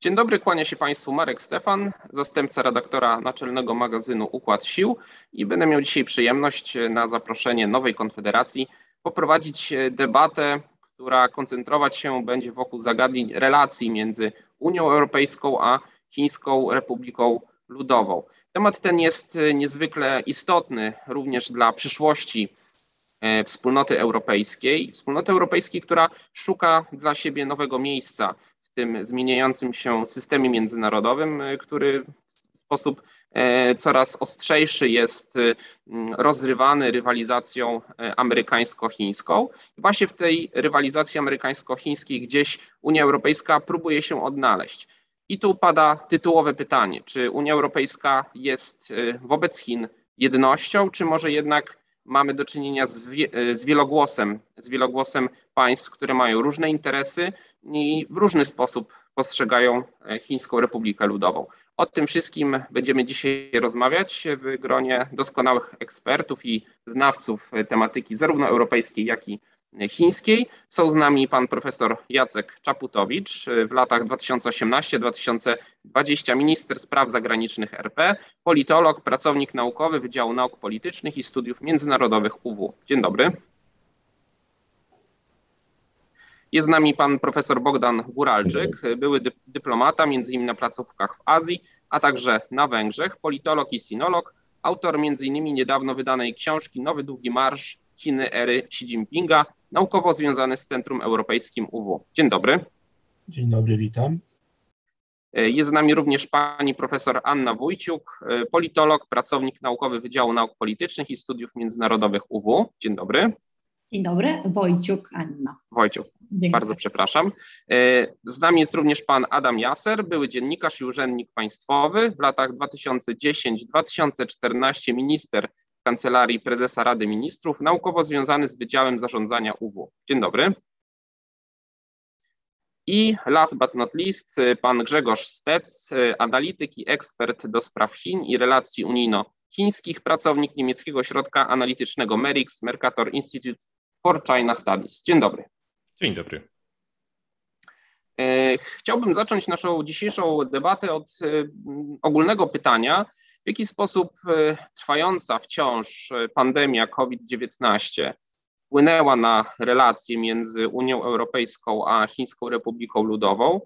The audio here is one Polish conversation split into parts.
Dzień dobry, kłania się Państwu Marek Stefan, zastępca redaktora naczelnego magazynu Układ Sił i będę miał dzisiaj przyjemność na zaproszenie Nowej Konfederacji poprowadzić debatę, która koncentrować się będzie wokół zagadnień relacji między Unią Europejską a Chińską Republiką Ludową. Temat ten jest niezwykle istotny również dla przyszłości e, wspólnoty europejskiej, wspólnoty europejskiej, która szuka dla siebie nowego miejsca tym zmieniającym się systemie międzynarodowym, y, który w sposób e, coraz ostrzejszy jest y, rozrywany rywalizacją amerykańsko-chińską. Właśnie w tej rywalizacji amerykańsko-chińskiej gdzieś Unia Europejska próbuje się odnaleźć. I tu pada tytułowe pytanie, czy Unia Europejska jest y, wobec Chin jednością, czy może jednak mamy do czynienia z, z, wielogłosem, z wielogłosem państw, które mają różne interesy i w różny sposób postrzegają e, Chińską Republikę Ludową. O tym wszystkim będziemy dzisiaj rozmawiać w gronie doskonałych ekspertów i znawców tematyki zarówno europejskiej, jak i chińskiej. Są z nami pan profesor Jacek Czaputowicz, w latach 2018-2020 minister spraw zagranicznych RP, politolog, pracownik naukowy Wydziału Nauk Politycznych i Studiów Międzynarodowych UW. Dzień dobry. Jest z nami pan profesor Bogdan Guralczyk, były dyplomata, między innymi na placówkach w Azji, a także na Węgrzech, politolog i sinolog, autor między innymi niedawno wydanej książki Nowy Długi Marsz Chiny ery Xi Jinpinga, naukowo związany z Centrum Europejskim UW. Dzień dobry. Dzień dobry, witam. Jest z nami również pani profesor Anna Wójciuk, politolog, pracownik naukowy Wydziału Nauk Politycznych i Studiów Międzynarodowych UW. Dzień dobry. Dzień dobry, Wojciuk Anna. Wojciuk, Dziękuję. bardzo przepraszam. Z nami jest również pan Adam Jaser, były dziennikarz i urzędnik państwowy, w latach 2010-2014 minister Kancelarii Prezesa Rady Ministrów, naukowo związany z Wydziałem Zarządzania UW. Dzień dobry. I last but not least, pan Grzegorz Stec, analityk i ekspert do spraw Chin i relacji unijno-chińskich, pracownik niemieckiego środka analitycznego MERIX, Mercator Institute for China Studies. Dzień dobry. Dzień dobry. E, chciałbym zacząć naszą dzisiejszą debatę od ogólnego pytania, w jaki sposób e, trwająca wciąż pandemia COVID-19 wpłynęła na relacje między Unią Europejską a Chińską Republiką Ludową.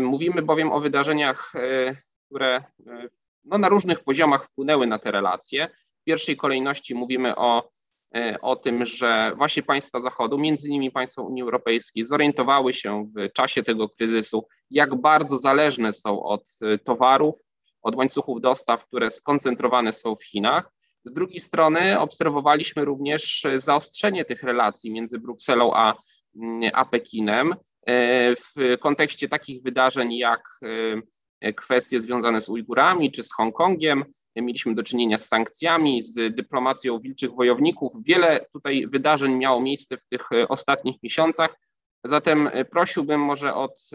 Mówimy bowiem o wydarzeniach, które no, na różnych poziomach wpłynęły na te relacje. W pierwszej kolejności mówimy o E, o tym, że właśnie państwa Zachodu, między innymi państwa Unii Europejskiej, zorientowały się w czasie tego kryzysu, jak bardzo zależne są od e, towarów, od łańcuchów dostaw, które skoncentrowane są w Chinach. Z drugiej strony obserwowaliśmy również zaostrzenie tych relacji między Brukselą a, mm, a Pekinem e, w kontekście takich wydarzeń jak kwestie związane z Ujgurami czy z Hongkongiem, mieliśmy do czynienia z sankcjami, z dyplomacją wilczych wojowników. Wiele tutaj wydarzeń miało miejsce w tych e, ostatnich miesiącach. Zatem e, prosiłbym może od,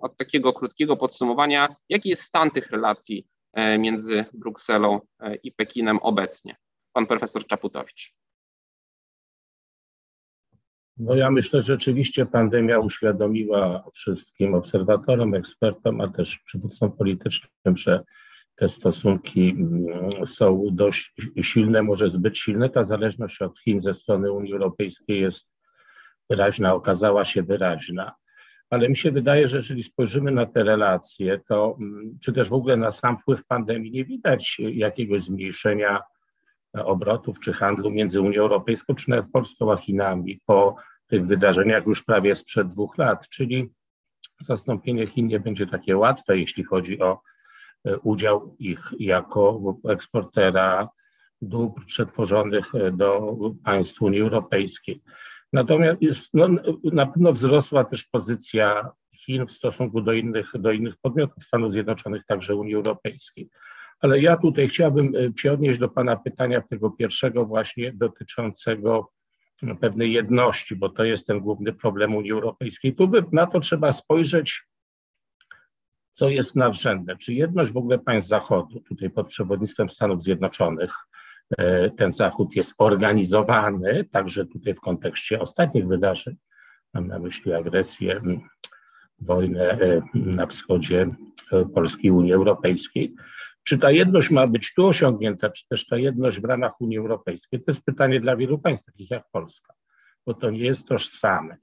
od takiego krótkiego podsumowania, jaki jest stan tych relacji e, między Brukselą i Pekinem obecnie. Pan profesor Czaputowicz. No ja myślę, że rzeczywiście pandemia uświadomiła wszystkim obserwatorom, ekspertom, a też przywódcom politycznym, że te stosunki mm, są dość silne, może zbyt silne. Ta zależność od Chin ze strony Unii Europejskiej jest wyraźna, okazała się wyraźna. Ale mi się wydaje, że jeżeli spojrzymy na te relacje, to mm, czy też w ogóle na sam wpływ pandemii nie widać jakiegoś zmniejszenia obrotów czy handlu między Unią Europejską czy nawet Polską a Chinami po tych wydarzeniach już prawie sprzed dwóch lat, czyli zastąpienie Chin nie będzie takie łatwe, jeśli chodzi o E, udział ich jako eksportera dóbr przetworzonych e, do państw Unii Europejskiej. Natomiast jest, no, na pewno wzrosła też pozycja Chin w stosunku do innych, do innych podmiotów Stanów Zjednoczonych, także Unii Europejskiej. Ale ja tutaj chciałbym e, się odnieść do Pana pytania tego pierwszego właśnie dotyczącego no, pewnej jedności, bo to jest ten główny problem Unii Europejskiej. Tu by na to trzeba spojrzeć co jest nadrzędne. Czy jedność w ogóle państw Zachodu, tutaj pod przewodnictwem Stanów Zjednoczonych, e, ten Zachód jest organizowany, także tutaj w kontekście ostatnich wydarzeń, mam na myśli agresję wojnę na wschodzie Polski i Unii Europejskiej. Czy ta jedność ma być tu osiągnięta, czy też ta jedność w ramach Unii Europejskiej? To jest pytanie dla wielu państw, takich jak Polska, bo to nie jest tożsame.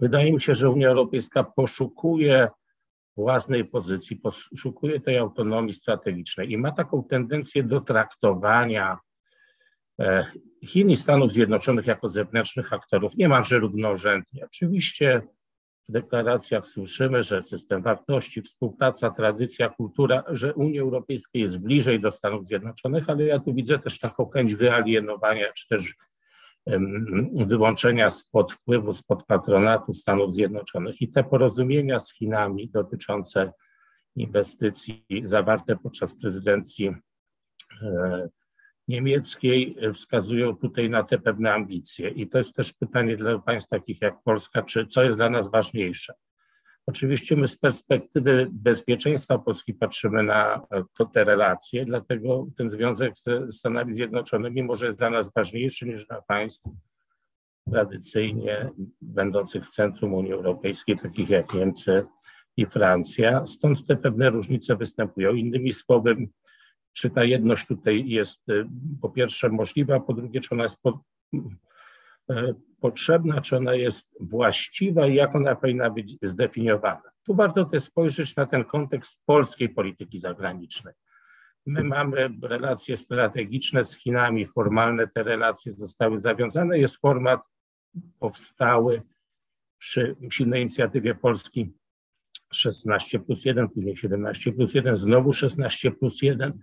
Wydaje mi się, że Unia Europejska poszukuje własnej pozycji, poszukuje tej autonomii strategicznej i ma taką tendencję do traktowania e, Chin i Stanów Zjednoczonych jako zewnętrznych aktorów, niemalże równorzędnie. Oczywiście w deklaracjach słyszymy, że system wartości, współpraca, tradycja, kultura, że Unia Europejska jest bliżej do Stanów Zjednoczonych, ale ja tu widzę też taką chęć wyalienowania, czy też wyłączenia spod wpływu, spod patronatu Stanów Zjednoczonych i te porozumienia z Chinami dotyczące inwestycji zawarte podczas prezydencji e, niemieckiej wskazują tutaj na te pewne ambicje. I to jest też pytanie dla państw takich jak Polska, czy co jest dla nas ważniejsze? Oczywiście my z perspektywy bezpieczeństwa Polski patrzymy na te relacje, dlatego ten związek ze Stanami Zjednoczonymi może jest dla nas ważniejszy niż dla państw tradycyjnie będących w centrum Unii Europejskiej, takich jak Niemcy i Francja. Stąd te pewne różnice występują. Innymi słowy, czy ta jedność tutaj jest y, po pierwsze możliwa, po drugie, czy ona jest po, potrzebna, czy ona jest właściwa i jak ona powinna być zdefiniowana. Tu warto też spojrzeć na ten kontekst polskiej polityki zagranicznej. My mamy relacje strategiczne z Chinami, formalne te relacje zostały zawiązane. Jest format powstały przy silnej inicjatywie Polski 16 plus 1, później 17 plus 1, znowu 16 plus 1.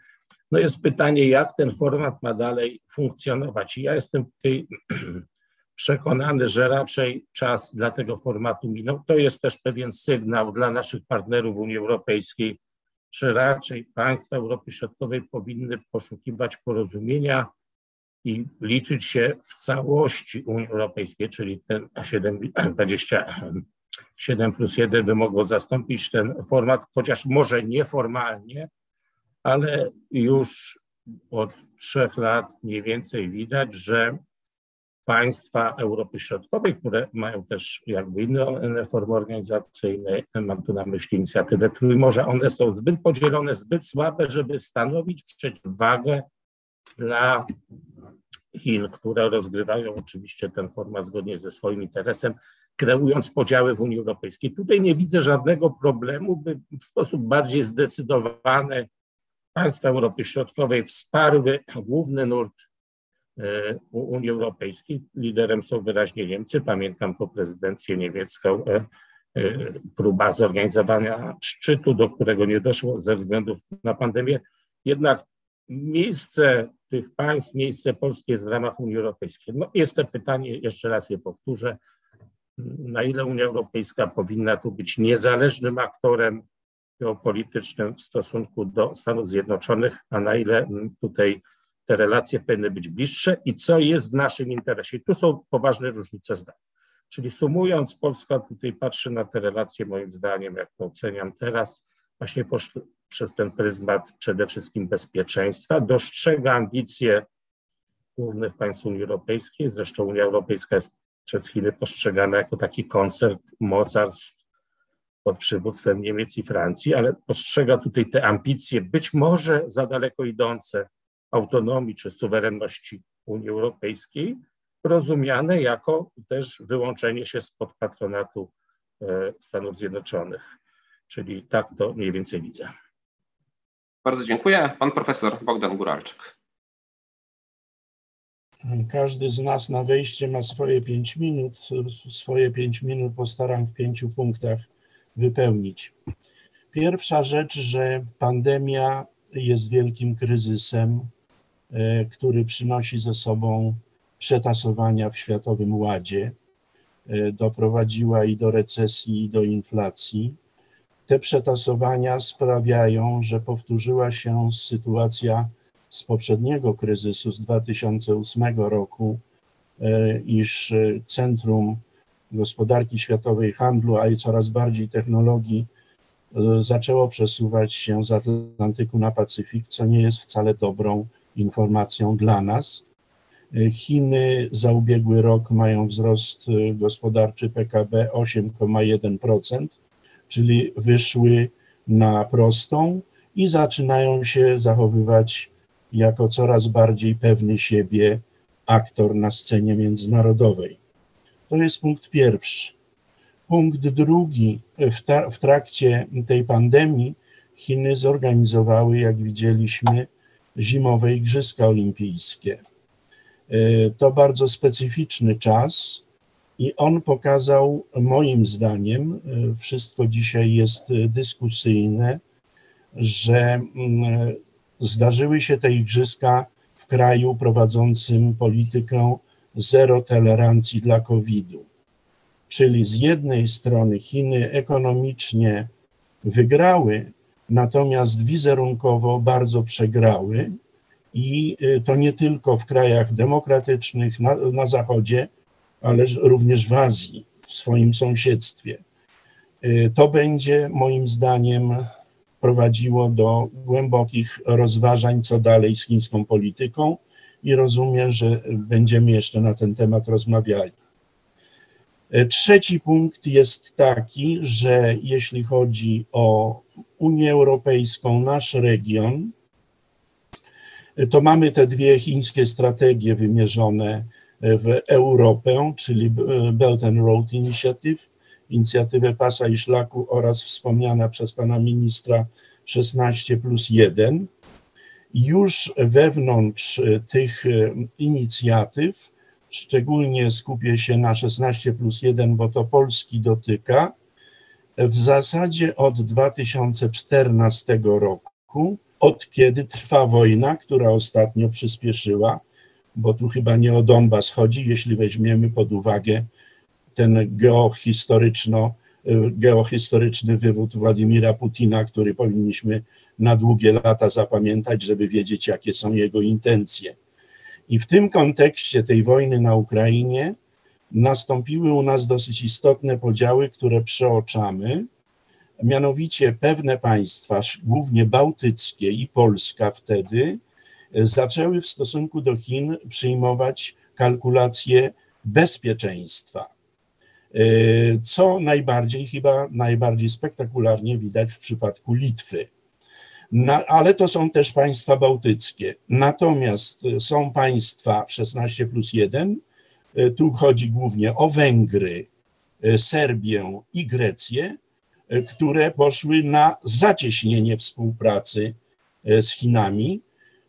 No jest pytanie, jak ten format ma dalej funkcjonować. I ja jestem tutaj przekonany, że raczej czas dla tego formatu minął. To jest też pewien sygnał dla naszych partnerów Unii Europejskiej, że raczej państwa Europy Środkowej powinny poszukiwać porozumienia i liczyć się w całości Unii Europejskiej, czyli ten 7, 27 plus 1 by mogło zastąpić ten format, chociaż może nieformalnie, ale już od trzech lat mniej więcej widać, że państwa Europy Środkowej, które mają też jakby inne formy organizacyjne, mam tu na myśli inicjatywę Trójmorza, one są zbyt podzielone, zbyt słabe, żeby stanowić przeciwwagę dla Chin, które rozgrywają oczywiście ten format zgodnie ze swoim interesem, kreując podziały w Unii Europejskiej. Tutaj nie widzę żadnego problemu, by w sposób bardziej zdecydowany państwa Europy Środkowej wsparły główny nurt Unii Europejskiej. Liderem są wyraźnie Niemcy. Pamiętam po prezydencję niemiecką e, e, próba zorganizowania szczytu, do którego nie doszło ze względów na pandemię. Jednak miejsce tych państw, miejsce polskie jest w ramach Unii Europejskiej. No jest to pytanie, jeszcze raz je powtórzę, na ile Unia Europejska powinna tu być niezależnym aktorem geopolitycznym w stosunku do Stanów Zjednoczonych, a na ile tutaj te relacje powinny być bliższe i co jest w naszym interesie. Tu są poważne różnice zdań. Czyli sumując, Polska tutaj patrzy na te relacje, moim zdaniem, jak to oceniam teraz, właśnie przez ten pryzmat przede wszystkim bezpieczeństwa, dostrzega ambicje głównych państw Unii Europejskiej. Zresztą Unia Europejska jest przez Chiny postrzegana jako taki koncert mocarstw pod przywództwem Niemiec i Francji, ale postrzega tutaj te ambicje, być może za daleko idące autonomii czy suwerenności Unii Europejskiej, rozumiane jako też wyłączenie się spod patronatu e, Stanów Zjednoczonych. Czyli tak to mniej więcej widzę. Bardzo dziękuję. Pan profesor Bogdan Guralczyk. Każdy z nas na wejście ma swoje pięć minut. Swoje pięć minut postaram w pięciu punktach wypełnić. Pierwsza rzecz, że pandemia jest wielkim kryzysem, który przynosi ze sobą przetasowania w światowym ładzie. E, doprowadziła i do recesji, i do inflacji. Te przetasowania sprawiają, że powtórzyła się sytuacja z poprzedniego kryzysu z 2008 roku, e, iż centrum gospodarki światowej, handlu, a i coraz bardziej technologii e, zaczęło przesuwać się z Atlantyku na Pacyfik, co nie jest wcale dobrą informacją dla nas. E, Chiny za ubiegły rok mają wzrost gospodarczy PKB 8,1%, czyli wyszły na prostą i zaczynają się zachowywać jako coraz bardziej pewny siebie aktor na scenie międzynarodowej. To jest punkt pierwszy. Punkt drugi, w, w trakcie tej pandemii Chiny zorganizowały, jak widzieliśmy, zimowe Igrzyska Olimpijskie. E, to bardzo specyficzny czas i on pokazał, moim zdaniem, e, wszystko dzisiaj jest dyskusyjne, że mm, zdarzyły się te Igrzyska w kraju prowadzącym politykę zero tolerancji dla COVID-u. Czyli z jednej strony Chiny ekonomicznie wygrały, natomiast wizerunkowo bardzo przegrały. I y, to nie tylko w krajach demokratycznych na, na Zachodzie, ale również w Azji, w swoim sąsiedztwie. Y, to będzie moim zdaniem prowadziło do głębokich rozważań, co dalej z chińską polityką, i rozumiem, że będziemy jeszcze na ten temat rozmawiali. Y, trzeci punkt jest taki, że jeśli chodzi o Unię Europejską, nasz region, to mamy te dwie chińskie strategie wymierzone w Europę, czyli Belt and Road Initiative, inicjatywę pasa i szlaku oraz wspomniana przez pana ministra 16 plus 1. Już wewnątrz tych inicjatyw, szczególnie skupię się na 16 plus 1, bo to Polski dotyka, w zasadzie od 2014 roku, od kiedy trwa wojna, która ostatnio przyspieszyła, bo tu chyba nie o Donbas chodzi, jeśli weźmiemy pod uwagę ten geohistoryczno, geohistoryczny wywód Władimira Putina, który powinniśmy na długie lata zapamiętać, żeby wiedzieć, jakie są jego intencje. I w tym kontekście tej wojny na Ukrainie nastąpiły u nas dosyć istotne podziały, które przeoczamy. Mianowicie pewne państwa, głównie bałtyckie i Polska wtedy, zaczęły w stosunku do Chin przyjmować kalkulacje bezpieczeństwa. Co najbardziej, chyba najbardziej spektakularnie widać w przypadku Litwy. Na, ale to są też państwa bałtyckie. Natomiast są państwa w 16 plus 1, E, tu chodzi głównie o Węgry, e, Serbię i Grecję, e, które poszły na zacieśnienie współpracy z Chinami.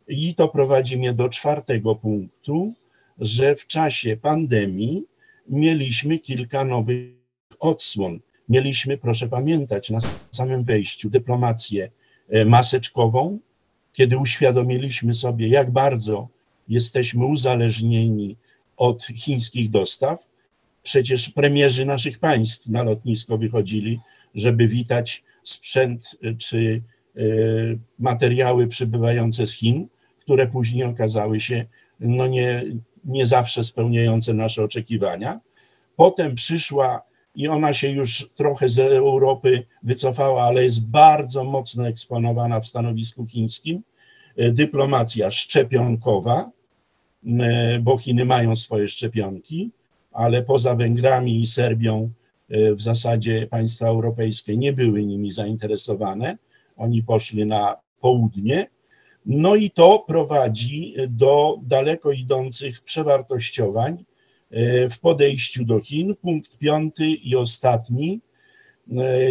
I to prowadzi mnie do czwartego punktu, że w czasie pandemii mieliśmy kilka nowych odsłon. Mieliśmy, proszę pamiętać, na samym wejściu dyplomację maseczkową, kiedy uświadomiliśmy sobie, jak bardzo jesteśmy uzależnieni od chińskich dostaw. Przecież premierzy naszych państw na lotnisko wychodzili, żeby witać sprzęt czy y, materiały przybywające z Chin, które później okazały się no nie, nie zawsze spełniające nasze oczekiwania. Potem przyszła i ona się już trochę z Europy wycofała, ale jest bardzo mocno eksponowana w stanowisku chińskim. Y, dyplomacja szczepionkowa, E, bo Chiny mają swoje szczepionki, ale poza Węgrami i Serbią e, w zasadzie państwa europejskie nie były nimi zainteresowane. Oni poszli na południe. No i to prowadzi do daleko idących przewartościowań e, w podejściu do Chin. Punkt piąty i ostatni.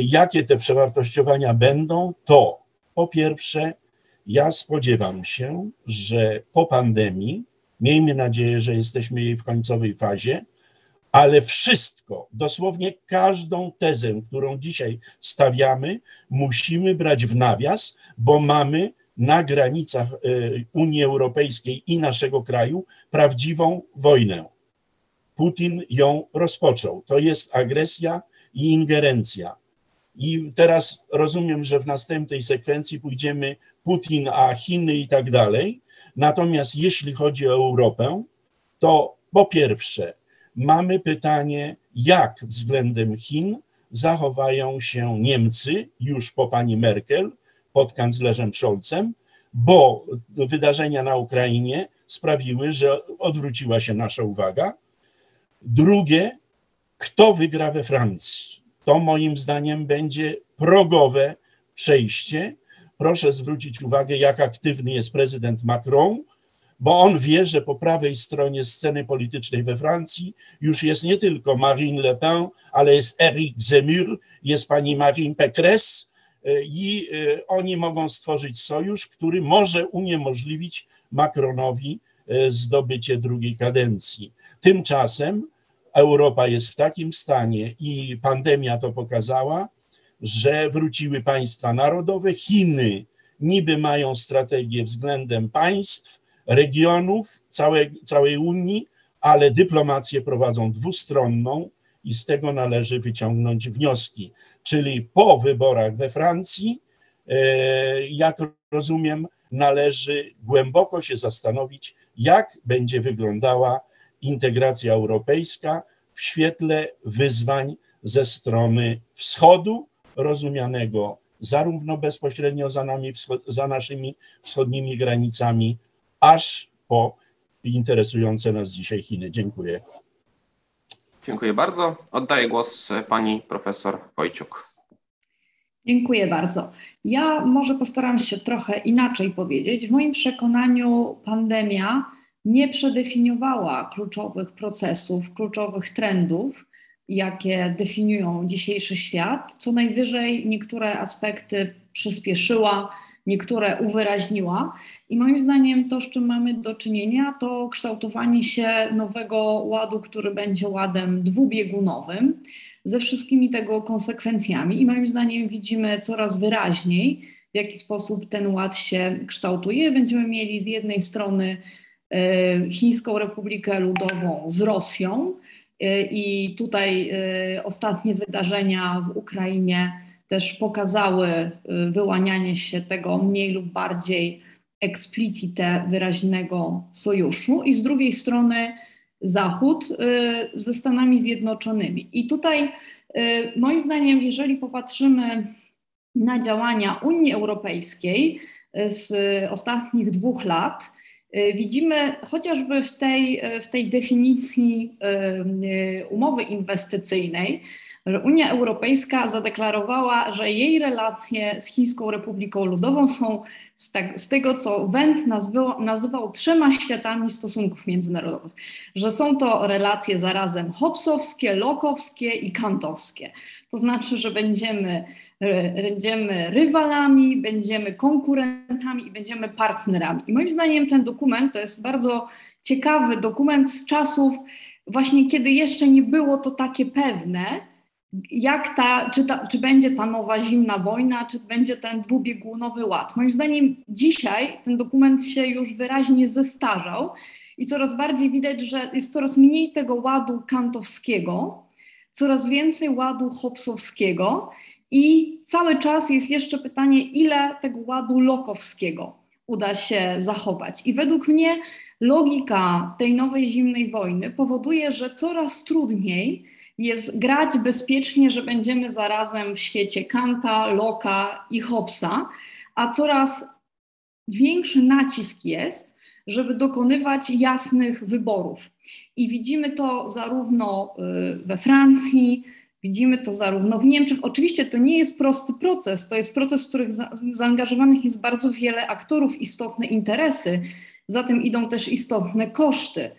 Jakie te przewartościowania będą? To po pierwsze, ja spodziewam się, że po pandemii Miejmy nadzieję, że jesteśmy jej w końcowej fazie, ale wszystko, dosłownie każdą tezę, którą dzisiaj stawiamy, musimy brać w nawias, bo mamy na granicach e, Unii Europejskiej i naszego kraju prawdziwą wojnę. Putin ją rozpoczął. To jest agresja i ingerencja. I teraz rozumiem, że w następnej sekwencji pójdziemy Putin, a Chiny i tak dalej. Natomiast jeśli chodzi o Europę, to po pierwsze mamy pytanie, jak względem Chin zachowają się Niemcy już po pani Merkel pod kanclerzem Scholzem, bo wydarzenia na Ukrainie sprawiły, że odwróciła się nasza uwaga. Drugie, kto wygra we Francji? to moim zdaniem będzie progowe przejście. Proszę zwrócić uwagę, jak aktywny jest prezydent Macron, bo on wie, że po prawej stronie sceny politycznej we Francji już jest nie tylko Marine Le Pen, ale jest Eric Zemmour, jest pani Marine Pécresse i e, oni mogą stworzyć sojusz, który może uniemożliwić Macronowi e, zdobycie drugiej kadencji. Tymczasem Europa jest w takim stanie i pandemia to pokazała, że wróciły państwa narodowe. Chiny niby mają strategię względem państw, regionów, całej, całej Unii, ale dyplomację prowadzą dwustronną i z tego należy wyciągnąć wnioski. Czyli po wyborach we Francji, e, jak rozumiem, należy głęboko się zastanowić, jak będzie wyglądała integracja europejska w świetle wyzwań ze strony wschodu, rozumianego zarówno bezpośrednio za, nami, za naszymi wschodnimi granicami, aż po interesujące nas dzisiaj Chiny. Dziękuję. Dziękuję bardzo. Oddaję głos pani profesor Wojciuk. Dziękuję bardzo. Ja może postaram się trochę inaczej powiedzieć. W moim przekonaniu pandemia nie przedefiniowała kluczowych procesów, kluczowych trendów, jakie definiują dzisiejszy świat. Co najwyżej niektóre aspekty przyspieszyła, niektóre uwyraźniła. I moim zdaniem to, z czym mamy do czynienia, to kształtowanie się nowego ładu, który będzie ładem dwubiegunowym, ze wszystkimi tego konsekwencjami. I moim zdaniem widzimy coraz wyraźniej, w jaki sposób ten ład się kształtuje. Będziemy mieli z jednej strony e, Chińską Republikę Ludową z Rosją, i tutaj e, ostatnie wydarzenia w Ukrainie też pokazały y, wyłanianie się tego mniej lub bardziej eksplicite wyraźnego sojuszu i z drugiej strony Zachód y, ze Stanami Zjednoczonymi. I tutaj y, moim zdaniem, jeżeli popatrzymy na działania Unii Europejskiej z ostatnich dwóch lat, widzimy chociażby w tej, w tej definicji umowy inwestycyjnej, że Unia Europejska zadeklarowała, że jej relacje z Chińską Republiką Ludową są z, tak, z tego, co Wendt nazywał, nazywał trzema światami stosunków międzynarodowych, że są to relacje zarazem hobbsowskie, lokowskie i kantowskie. To znaczy, że będziemy, będziemy rywalami, będziemy konkurentami i będziemy partnerami. I moim zdaniem ten dokument to jest bardzo ciekawy dokument z czasów właśnie, kiedy jeszcze nie było to takie pewne, jak ta czy, ta, czy będzie ta nowa zimna wojna, czy będzie ten dwubiegunowy ład. Moim zdaniem dzisiaj ten dokument się już wyraźnie zestarzał i coraz bardziej widać, że jest coraz mniej tego ładu kantowskiego, coraz więcej ładu hopsowskiego i cały czas jest jeszcze pytanie, ile tego ładu lokowskiego uda się zachować. I według mnie logika tej nowej zimnej wojny powoduje, że coraz trudniej jest grać bezpiecznie, że będziemy zarazem w świecie Kanta, Loka i Hobbesa, a coraz większy nacisk jest, żeby dokonywać jasnych wyborów. I widzimy to zarówno y, we Francji, widzimy to zarówno w Niemczech. Oczywiście to nie jest prosty proces, to jest proces, w których zaangażowanych jest bardzo wiele aktorów, istotne interesy, za tym idą też istotne koszty.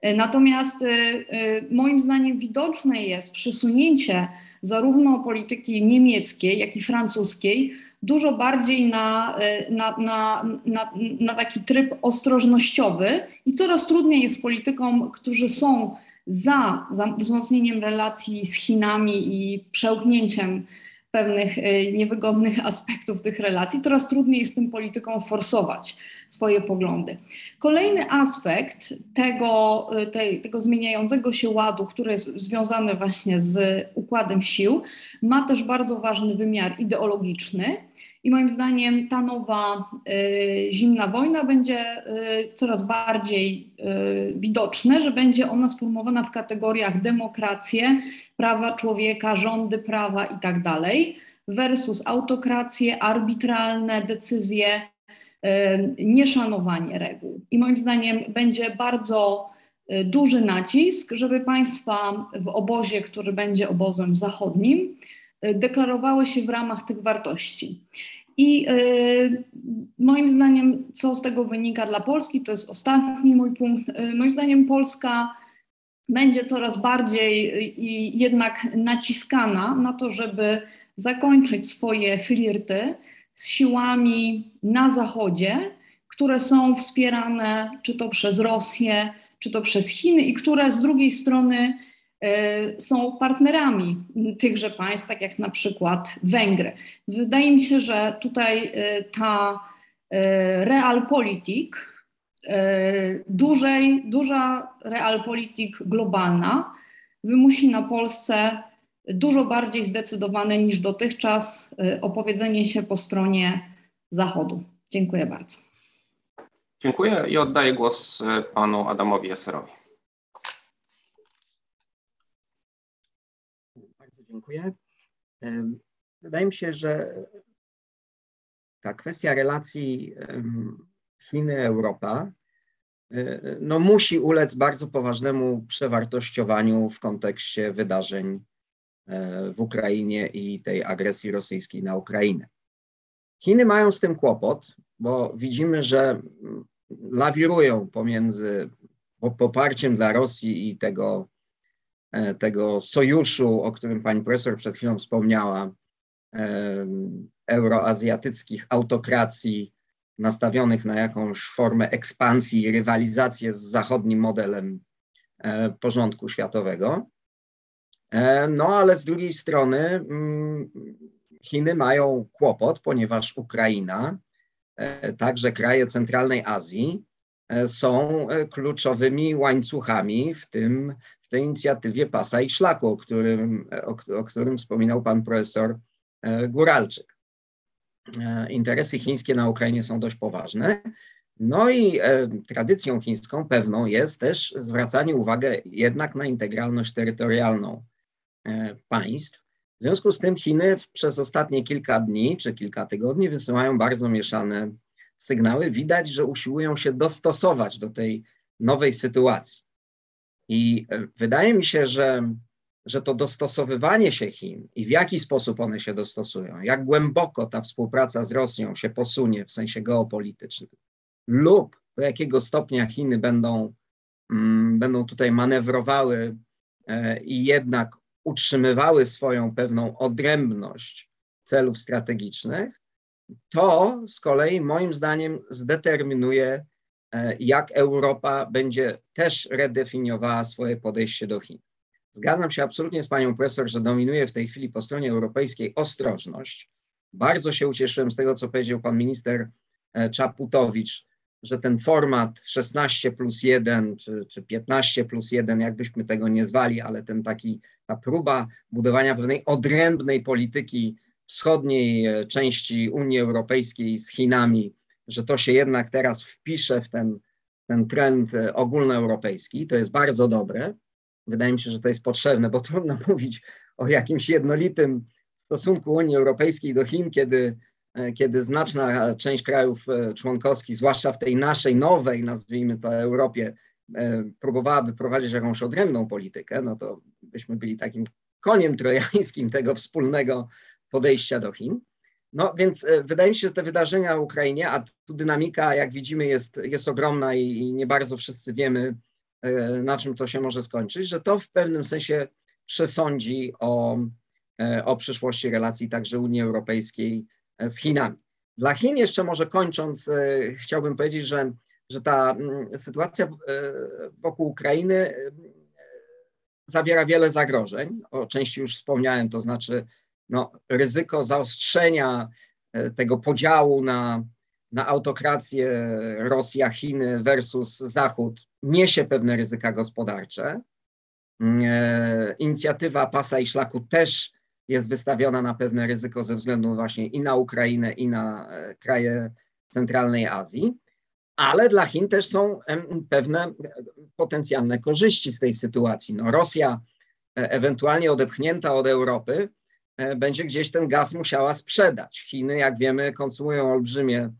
E, natomiast e, e, moim zdaniem widoczne jest przesunięcie zarówno polityki niemieckiej, jak i francuskiej dużo bardziej na, na, na, na, na taki tryb ostrożnościowy i coraz trudniej jest politykom, którzy są za, za wzmocnieniem relacji z Chinami i przełknięciem pewnych y, niewygodnych aspektów tych relacji, coraz trudniej jest tym politykom forsować swoje poglądy. Kolejny aspekt tego, y, tego zmieniającego się ładu, który jest związany właśnie z układem sił, ma też bardzo ważny wymiar ideologiczny. I moim zdaniem ta nowa y, zimna wojna będzie y, coraz bardziej y, widoczne, że będzie ona sformułowana w kategoriach demokracje, prawa człowieka, rządy prawa i tak versus autokracje, arbitralne decyzje, nieszanowanie reguł. I moim zdaniem będzie bardzo duży nacisk, żeby państwa w obozie, który będzie obozem zachodnim, deklarowały się w ramach tych wartości. I moim zdaniem, co z tego wynika dla Polski, to jest ostatni mój punkt. Moim zdaniem Polska będzie coraz bardziej i jednak naciskana na to, żeby zakończyć swoje flirty z siłami na Zachodzie, które są wspierane czy to przez Rosję, czy to przez Chiny i które z drugiej strony y, są partnerami tychże państw, tak jak na przykład Węgry. Wydaje mi się, że tutaj y, ta y, realpolitik dużej, duża realpolitik globalna wymusi na Polsce dużo bardziej zdecydowane niż dotychczas opowiedzenie się po stronie Zachodu. Dziękuję bardzo. Dziękuję i oddaję głos panu Adamowi Eserowi. Bardzo dziękuję. Wydaje mi się, że ta kwestia relacji Chiny, Europa, y, no musi ulec bardzo poważnemu przewartościowaniu w kontekście wydarzeń e, w Ukrainie i tej agresji rosyjskiej na Ukrainę. Chiny mają z tym kłopot, bo widzimy, że lawirują pomiędzy poparciem dla Rosji i tego, e, tego sojuszu, o którym pani profesor przed chwilą wspomniała, euroazjatyckich autokracji nastawionych na jakąś formę ekspansji i rywalizację z zachodnim modelem e, porządku światowego. E, no ale z drugiej strony mm, Chiny mają kłopot, ponieważ Ukraina, e, także kraje centralnej Azji są kluczowymi łańcuchami w, tym, w tej inicjatywie pasa i szlaku, o którym, o, o którym wspominał pan profesor Góralczyk. E, interesy chińskie na Ukrainie są dość poważne. No i e, tradycją chińską pewną jest też zwracanie uwagi jednak na integralność terytorialną e, państw. W związku z tym Chiny przez ostatnie kilka dni czy kilka tygodni wysyłają bardzo mieszane sygnały. Widać, że usiłują się dostosować do tej nowej sytuacji. I wydaje mi się, że że to dostosowywanie się Chin i w jaki sposób one się dostosują, jak głęboko ta współpraca z Rosją się posunie w sensie geopolitycznym, lub do jakiego stopnia Chiny będą, mm, będą tutaj manewrowały e, i jednak utrzymywały swoją pewną odrębność celów strategicznych, to z kolei moim zdaniem zdeterminuje, e, jak Europa będzie też redefiniowała swoje podejście do Chin. Zgadzam się absolutnie z panią profesor, że dominuje w tej chwili po stronie europejskiej ostrożność. Bardzo się ucieszyłem z tego, co powiedział pan minister e, Czaputowicz, że ten format 16 plus 1 czy, czy 15 plus 1, jakbyśmy tego nie zwali, ale ten taki, ta próba budowania pewnej odrębnej polityki wschodniej e, części Unii Europejskiej z Chinami, że to się jednak teraz wpisze w ten, ten trend e, ogólnoeuropejski, to jest bardzo dobre. Wydaje mi się, że to jest potrzebne, bo trudno mówić o jakimś jednolitym stosunku Unii Europejskiej do Chin, kiedy, e, kiedy znaczna część krajów członkowskich, zwłaszcza w tej naszej nowej, nazwijmy to Europie, próbowałaby prowadzić jakąś odrębną politykę, no to byśmy byli takim koniem trojańskim tego wspólnego podejścia do Chin. No więc wydaje mi się, że te wydarzenia w Ukrainie, a tu dynamika, jak widzimy, jest, jest ogromna i, nie bardzo wszyscy wiemy, E, na czym to się może skończyć, że to w pewnym sensie przesądzi o, e, o przyszłości relacji także Unii Europejskiej e, z Chinami. Dla Chin jeszcze może kończąc, chciałbym powiedzieć, że, że ta mm, sytuacja wokół Ukrainy zawiera wiele zagrożeń. O części już wspomniałem, to znaczy no, ryzyko zaostrzenia tego podziału na, na autokrację Rosja, Chiny versus Zachód niesie pewne ryzyka gospodarcze. E, inicjatywa pasa i szlaku też jest wystawiona na pewne ryzyko ze względu właśnie i na Ukrainę, i na e, kraje centralnej Azji, ale dla Chin też są pewne potencjalne korzyści z tej sytuacji. No, Rosja e, ewentualnie odepchnięta od Europy będzie gdzieś ten gaz musiała sprzedać. Chiny, jak wiemy, konsumują olbrzymie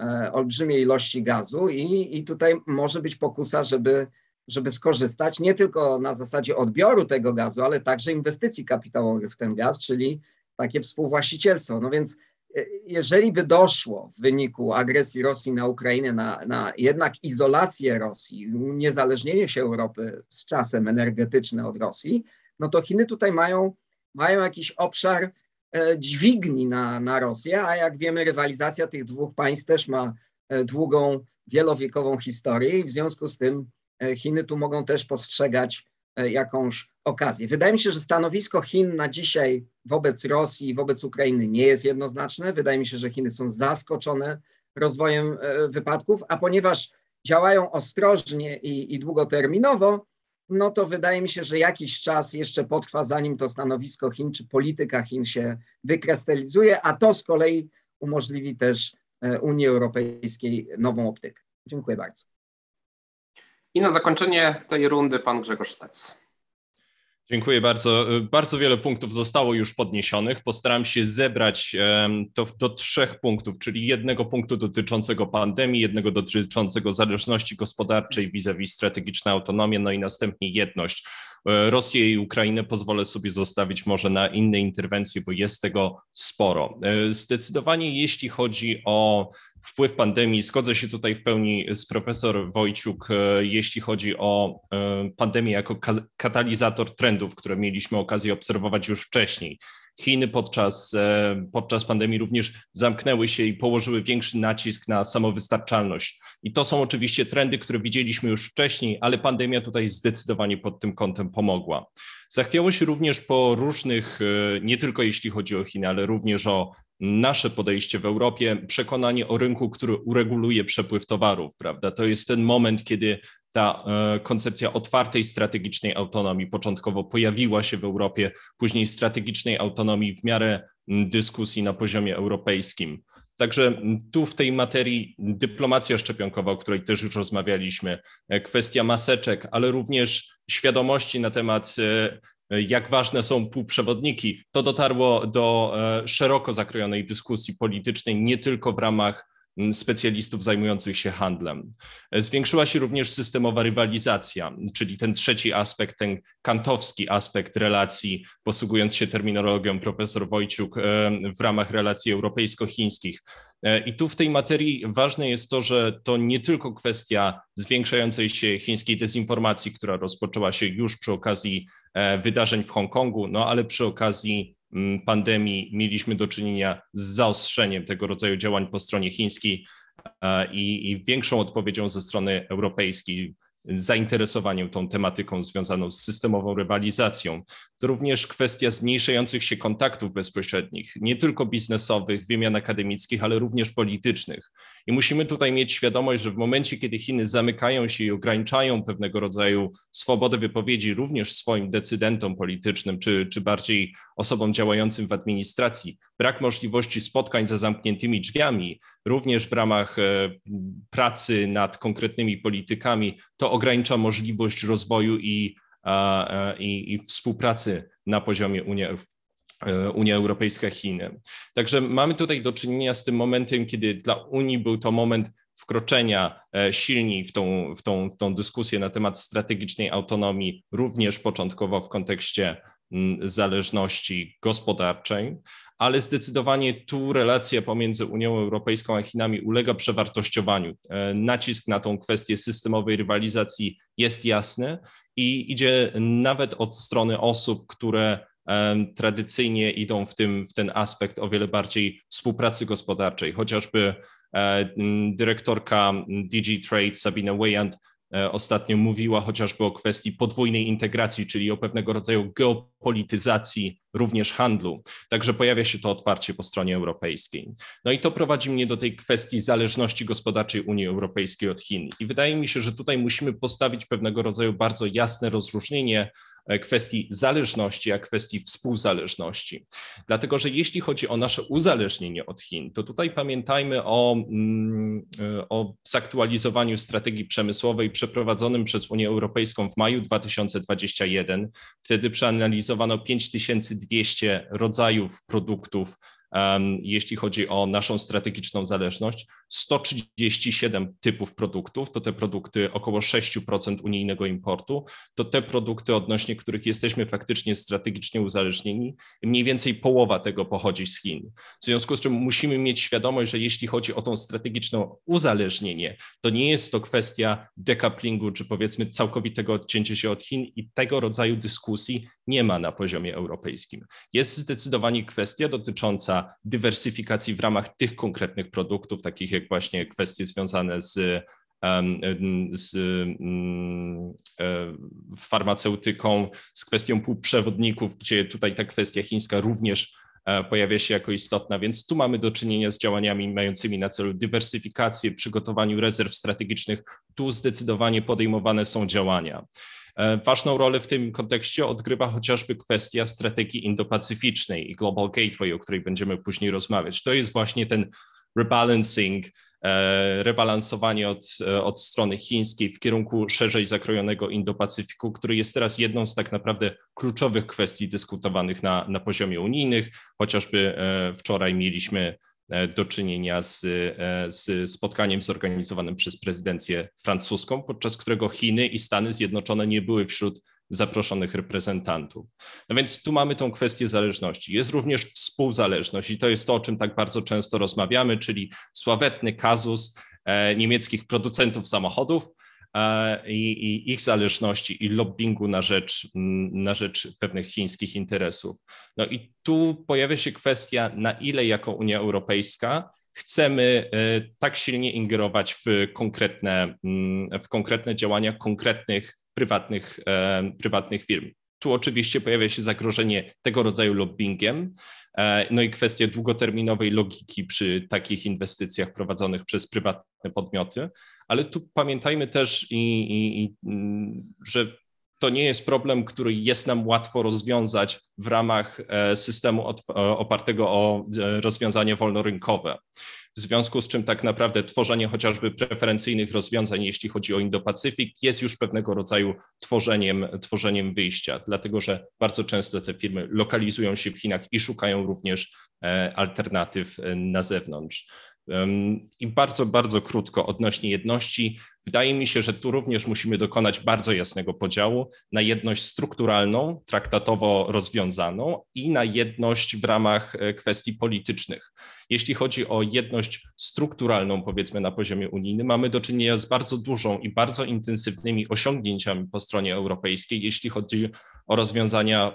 E, olbrzymie ilości gazu i, i tutaj może być pokusa, żeby, żeby skorzystać nie tylko na zasadzie odbioru tego gazu, ale także inwestycji kapitałowych w ten gaz, czyli takie współwłaścicielstwo. No więc e, jeżeli by doszło w wyniku agresji Rosji na Ukrainę na, na jednak izolację Rosji, uniezależnienie się Europy z czasem energetyczne od Rosji, no to Chiny tutaj mają, mają jakiś obszar e, dźwigni na, na Rosję, a jak wiemy, rywalizacja tych dwóch państw też ma e, długą, wielowiekową historię i w związku z tym Chiny tu mogą też postrzegać jakąś okazję. Wydaje mi się, że stanowisko Chin na dzisiaj wobec Rosji i wobec Ukrainy nie jest jednoznaczne. Wydaje mi się, że Chiny są zaskoczone rozwojem e, wypadków, a ponieważ działają ostrożnie i, i długoterminowo, no to wydaje mi się, że jakiś czas jeszcze potrwa, zanim to stanowisko Chin czy polityka Chin się wykrystalizuje, a to z kolei umożliwi też e, Unii Europejskiej nową optykę. Dziękuję bardzo. I na zakończenie tej rundy pan Grzegorz Stec. Dziękuję bardzo. Bardzo wiele punktów zostało już podniesionych. Postaram się zebrać to do trzech punktów, czyli jednego punktu dotyczącego pandemii, jednego dotyczącego zależności gospodarczej vis-a-vis strategicznej autonomii, no i następnie jedność. E, Rosję i Ukrainę pozwolę sobie zostawić może na inne interwencje, bo jest tego sporo. E, zdecydowanie jeśli chodzi o wpływ pandemii, zgodzę się tutaj w pełni z profesor Wojciuk, e, jeśli chodzi o pandemię jako katalizator trendów, które mieliśmy okazję obserwować już wcześniej. Chiny podczas, e, podczas pandemii również zamknęły się i położyły większy nacisk na samowystarczalność. I to są oczywiście trendy, które widzieliśmy już wcześniej, ale pandemia tutaj zdecydowanie pod tym kątem pomogła. Zachwiało się również po różnych, e, nie tylko jeśli chodzi o Chiny, ale również o nasze podejście w Europie, przekonanie o rynku, który ureguluje przepływ towarów, prawda? To jest ten moment, kiedy ta e, koncepcja otwartej strategicznej autonomii początkowo pojawiła się w Europie, później strategicznej autonomii w miarę dyskusji na poziomie europejskim. Także tu w tej materii dyplomacja szczepionkowa, o której też już rozmawialiśmy, e, kwestia maseczek, ale również świadomości na temat e, jak ważne są półprzewodniki, to dotarło do szeroko zakrojonej dyskusji politycznej, nie tylko w ramach specjalistów zajmujących się handlem. Zwiększyła się również systemowa rywalizacja, czyli ten trzeci aspekt, ten kantowski aspekt relacji, posługując się terminologią profesor Wojciuk w ramach relacji europejsko-chińskich. E, I tu w tej materii ważne jest to, że to nie tylko kwestia zwiększającej się chińskiej dezinformacji, która rozpoczęła się już przy okazji e, wydarzeń w Hongkongu, no ale przy okazji Mm, pandemii mieliśmy do czynienia z zaostrzeniem tego rodzaju działań po stronie chińskiej e, i, i większą odpowiedzią ze strony europejskiej zainteresowaniem tą tematyką związaną z systemową rywalizacją. To również kwestia zmniejszających się kontaktów bezpośrednich, nie tylko biznesowych, wymian akademickich, ale również politycznych. I musimy tutaj mieć świadomość, że w momencie, kiedy Chiny zamykają się i ograniczają pewnego rodzaju swobodę wypowiedzi również swoim decydentom politycznym, czy, czy bardziej osobom działającym w administracji, brak możliwości spotkań za zamkniętymi drzwiami, również w ramach e, pracy nad konkretnymi politykami, to ogranicza możliwość rozwoju i, i, i współpracy na poziomie Unii Unia Europejska, Chiny. Także mamy tutaj do czynienia z tym momentem, kiedy dla Unii był to moment wkroczenia e, silniej w tą, w, tą, w tą dyskusję na temat strategicznej autonomii, również początkowo w kontekście zależności gospodarczej, ale zdecydowanie tu relacja pomiędzy Unią Europejską a Chinami ulega przewartościowaniu. E, nacisk na tą kwestię systemowej rywalizacji jest jasny i idzie nawet od strony osób, które tradycyjnie idą w, tym, w ten aspekt o wiele bardziej współpracy gospodarczej. Chociażby e, dyrektorka DG Trade Sabine Weyand E, ostatnio mówiła chociażby o kwestii podwójnej integracji, czyli o pewnego rodzaju geopolityzacji również handlu. Także pojawia się to otwarcie po stronie europejskiej. No i to prowadzi mnie do tej kwestii zależności gospodarczej Unii Europejskiej od Chin. I wydaje mi się, że tutaj musimy postawić pewnego rodzaju bardzo jasne rozróżnienie kwestii zależności, a kwestii współzależności. Dlatego, że jeśli chodzi o nasze uzależnienie od Chin, to tutaj pamiętajmy o, mm, e, o zaktualizowaniu strategii przemysłowej przeprowadzonym przez Unię Europejską w maju 2021. Wtedy przeanalizowano 5200 rodzajów produktów jeśli chodzi o naszą strategiczną zależność. 137 typów produktów, to te produkty około 6% unijnego importu, to te produkty odnośnie których jesteśmy faktycznie strategicznie uzależnieni, mniej więcej połowa tego pochodzi z Chin. W związku z czym musimy mieć świadomość, że jeśli chodzi o tą strategiczną uzależnienie, to nie jest to kwestia decouplingu, czy powiedzmy całkowitego odcięcia się od Chin i tego rodzaju dyskusji nie ma na poziomie europejskim. Jest zdecydowanie kwestia dotycząca dywersyfikacji w ramach tych konkretnych produktów, takich jak właśnie kwestie związane z z e, farmaceutyką, z kwestią półprzewodników, gdzie tutaj ta kwestia chińska również e, pojawia się jako istotna, więc tu mamy do czynienia z działaniami mającymi na celu dywersyfikację, przygotowaniu rezerw strategicznych. Tu zdecydowanie podejmowane są działania. E, ważną rolę w tym kontekście odgrywa chociażby kwestia strategii indopacyficznej i Global Gateway, o której będziemy później rozmawiać. To jest właśnie ten rebalancing, e, rebalansowanie od, e, od strony chińskiej w kierunku szerzej zakrojonego Indo-Pacyfiku, który jest teraz jedną z tak naprawdę kluczowych kwestii dyskutowanych na, na poziomie unijnych. Chociażby wczoraj mieliśmy do czynienia z, e, z spotkaniem zorganizowanym przez prezydencję francuską, podczas którego Chiny i Stany Zjednoczone nie były wśród zaproszonych reprezentantów. No więc tu mamy tą kwestię zależności. Jest również współzależność i to jest to, o czym tak bardzo często rozmawiamy, czyli sławetny kazus e, niemieckich producentów samochodów, i, i, ich zależności i lobbingu na rzecz, na rzecz pewnych chińskich interesów. No i tu pojawia się kwestia, na ile jako Unia Europejska chcemy e, tak silnie ingerować w konkretne, w konkretne działania konkretnych prywatnych, e, prywatnych firm. Tu oczywiście pojawia się zagrożenie tego rodzaju lobbyingiem, e, no i kwestia długoterminowej logiki przy takich inwestycjach prowadzonych przez prywatne podmioty, ale tu pamiętajmy też, i, i, i, mm, że to nie jest problem, który jest nam łatwo rozwiązać w ramach e, systemu e, opartego o rozwiązania wolnorynkowe w związku z czym tak naprawdę tworzenie chociażby preferencyjnych rozwiązań, jeśli chodzi o Indo-Pacyfik, jest już pewnego rodzaju tworzeniem, tworzeniem wyjścia, dlatego że bardzo często te firmy lokalizują się w Chinach i szukają również e, alternatyw e, na zewnątrz. I bardzo, bardzo krótko odnośnie jedności. Wydaje mi się, że tu również musimy dokonać bardzo jasnego podziału na jedność strukturalną, traktatowo rozwiązaną i na jedność w ramach e, kwestii politycznych. Jeśli chodzi o jedność strukturalną, powiedzmy na poziomie unijnym, mamy do czynienia z bardzo dużą i bardzo intensywnymi osiągnięciami po stronie europejskiej, jeśli chodzi o rozwiązania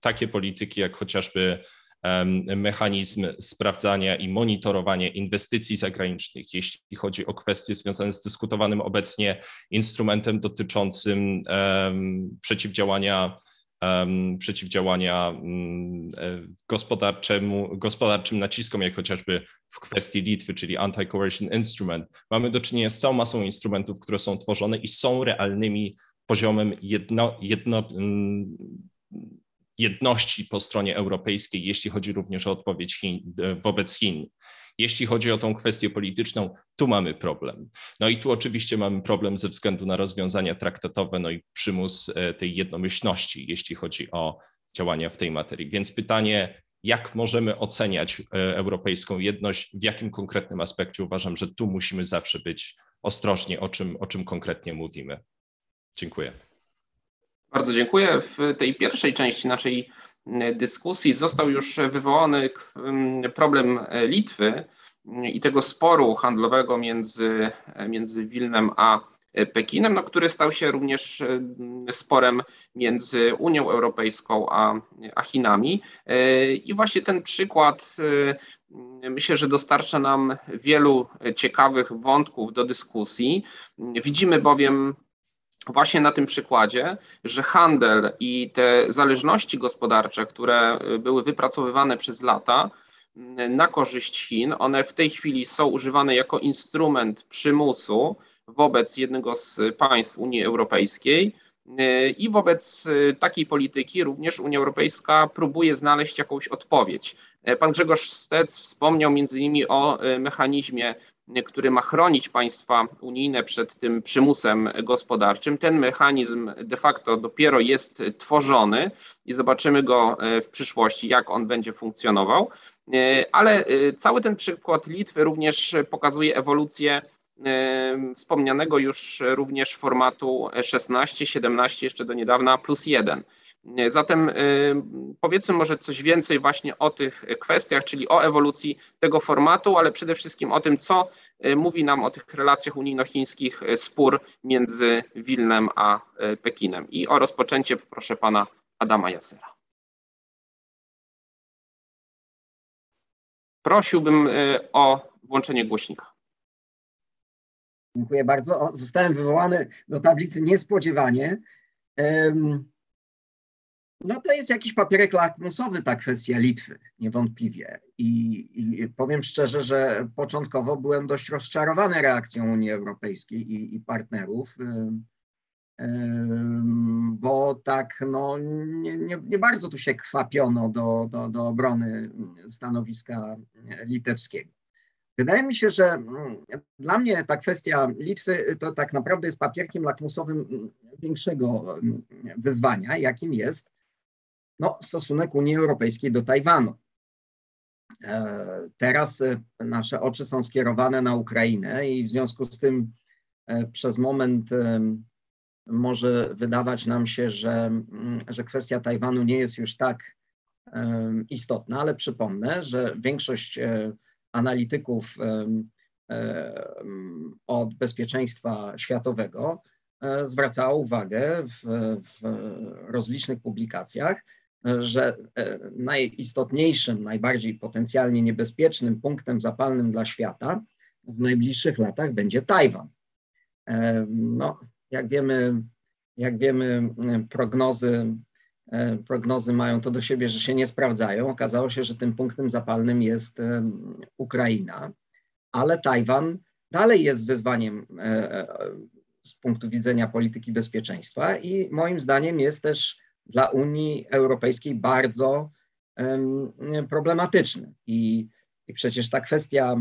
takie polityki, jak chociażby mechanizm sprawdzania i monitorowania inwestycji zagranicznych, jeśli chodzi o kwestie związane z dyskutowanym obecnie instrumentem dotyczącym przeciwdziałania przeciwdziałania mm, e, gospodarczemu, gospodarczym naciskom, jak chociażby w kwestii Litwy, czyli Anti-Coercion Instrument. Mamy do czynienia z całą masą instrumentów, które są tworzone i są realnymi poziomem jedno, jedno, mm, jedności po stronie europejskiej, jeśli chodzi również o odpowiedź Chin, wobec Chin. Jeśli chodzi o tą kwestię polityczną, tu mamy problem. No i tu oczywiście mamy problem ze względu na rozwiązania traktatowe, no i przymus e, tej jednomyślności, jeśli chodzi o działania w tej materii. Więc pytanie, jak możemy oceniać e, europejską jedność, w jakim konkretnym aspekcie uważam, że tu musimy zawsze być ostrożni, o czym, o czym konkretnie mówimy. Dziękuję. Bardzo dziękuję. W tej pierwszej części naszej dyskusji został już wywołany problem Litwy i tego sporu handlowego między, między Wilnem a Pekinem, no, który stał się również sporem między Unią Europejską a, a Chinami. I właśnie ten przykład myślę, że dostarcza nam wielu ciekawych wątków do dyskusji. Widzimy bowiem właśnie na tym przykładzie, że handel i te zależności gospodarcze, które były wypracowywane przez lata na korzyść Chin, one w tej chwili są używane jako instrument przymusu wobec jednego z państw Unii Europejskiej. I wobec takiej polityki również Unia Europejska próbuje znaleźć jakąś odpowiedź. Pan Grzegorz Stec wspomniał między innymi o mechanizmie który ma chronić państwa unijne przed tym przymusem gospodarczym. Ten mechanizm de facto dopiero jest tworzony i zobaczymy go w przyszłości, jak on będzie funkcjonował. Ale cały ten przykład Litwy również pokazuje ewolucję wspomnianego już również formatu 16, 17, jeszcze do niedawna plus 1. Zatem powiedzmy może coś więcej właśnie o tych kwestiach, czyli o ewolucji tego formatu, ale przede wszystkim o tym, co mówi nam o tych relacjach unijno-chińskich spór między Wilnem a Pekinem. I o rozpoczęcie poproszę pana Adama Jasera. Prosiłbym o włączenie głośnika. Dziękuję bardzo. Zostałem wywołany do tablicy niespodziewanie. No to jest jakiś papierek lakmusowy ta kwestia Litwy, niewątpliwie. I, I, powiem szczerze, że początkowo byłem dość rozczarowany reakcją Unii Europejskiej i, i partnerów, bo tak no, nie, nie, nie, bardzo tu się kwapiono do, do, do obrony stanowiska litewskiego. Wydaje mi się, że mm, dla mnie ta kwestia Litwy to tak naprawdę jest papierkiem lakmusowym mm, większego mm, wyzwania, jakim jest no, stosunek Unii Europejskiej do Tajwanu. E, teraz e, nasze oczy są skierowane na Ukrainę i w związku z tym e, przez moment może wydawać nam się, że, że kwestia Tajwanu nie jest już tak istotna, ale przypomnę, że większość analityków od bezpieczeństwa światowego zwracała uwagę w, w rozlicznych publikacjach, że e, najistotniejszym, najbardziej potencjalnie niebezpiecznym punktem zapalnym dla świata w najbliższych latach będzie Tajwan. No, jak wiemy, jak wiemy, prognozy, e, prognozy mają to do siebie, że się nie sprawdzają. Okazało się, że tym punktem zapalnym jest Ukraina, ale Tajwan dalej jest wyzwaniem e, z punktu widzenia polityki bezpieczeństwa i moim zdaniem jest też dla Unii Europejskiej bardzo problematyczny. I, I przecież ta kwestia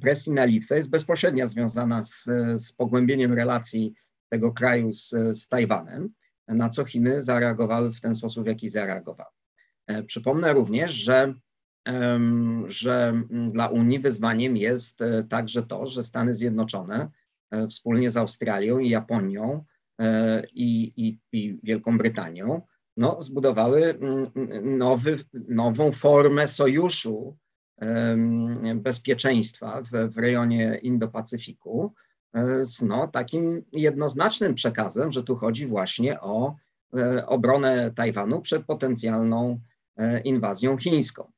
presji na Litwę jest bezpośrednio związana z, z pogłębieniem relacji tego kraju z, z Tajwanem, na co Chiny zareagowały w ten sposób, w jaki zareagowały. E, przypomnę również, że, że dla Unii wyzwaniem jest e, także to, że Stany Zjednoczone e, wspólnie z Australią i Japonią i, i, i Wielką Brytanią no, zbudowały mm, nowy, nową formę sojuszu bezpieczeństwa w, w rejonie Indo-Pacyfiku e, z no, takim jednoznacznym przekazem, że tu chodzi właśnie o e, obronę Tajwanu przed potencjalną e, inwazją chińską.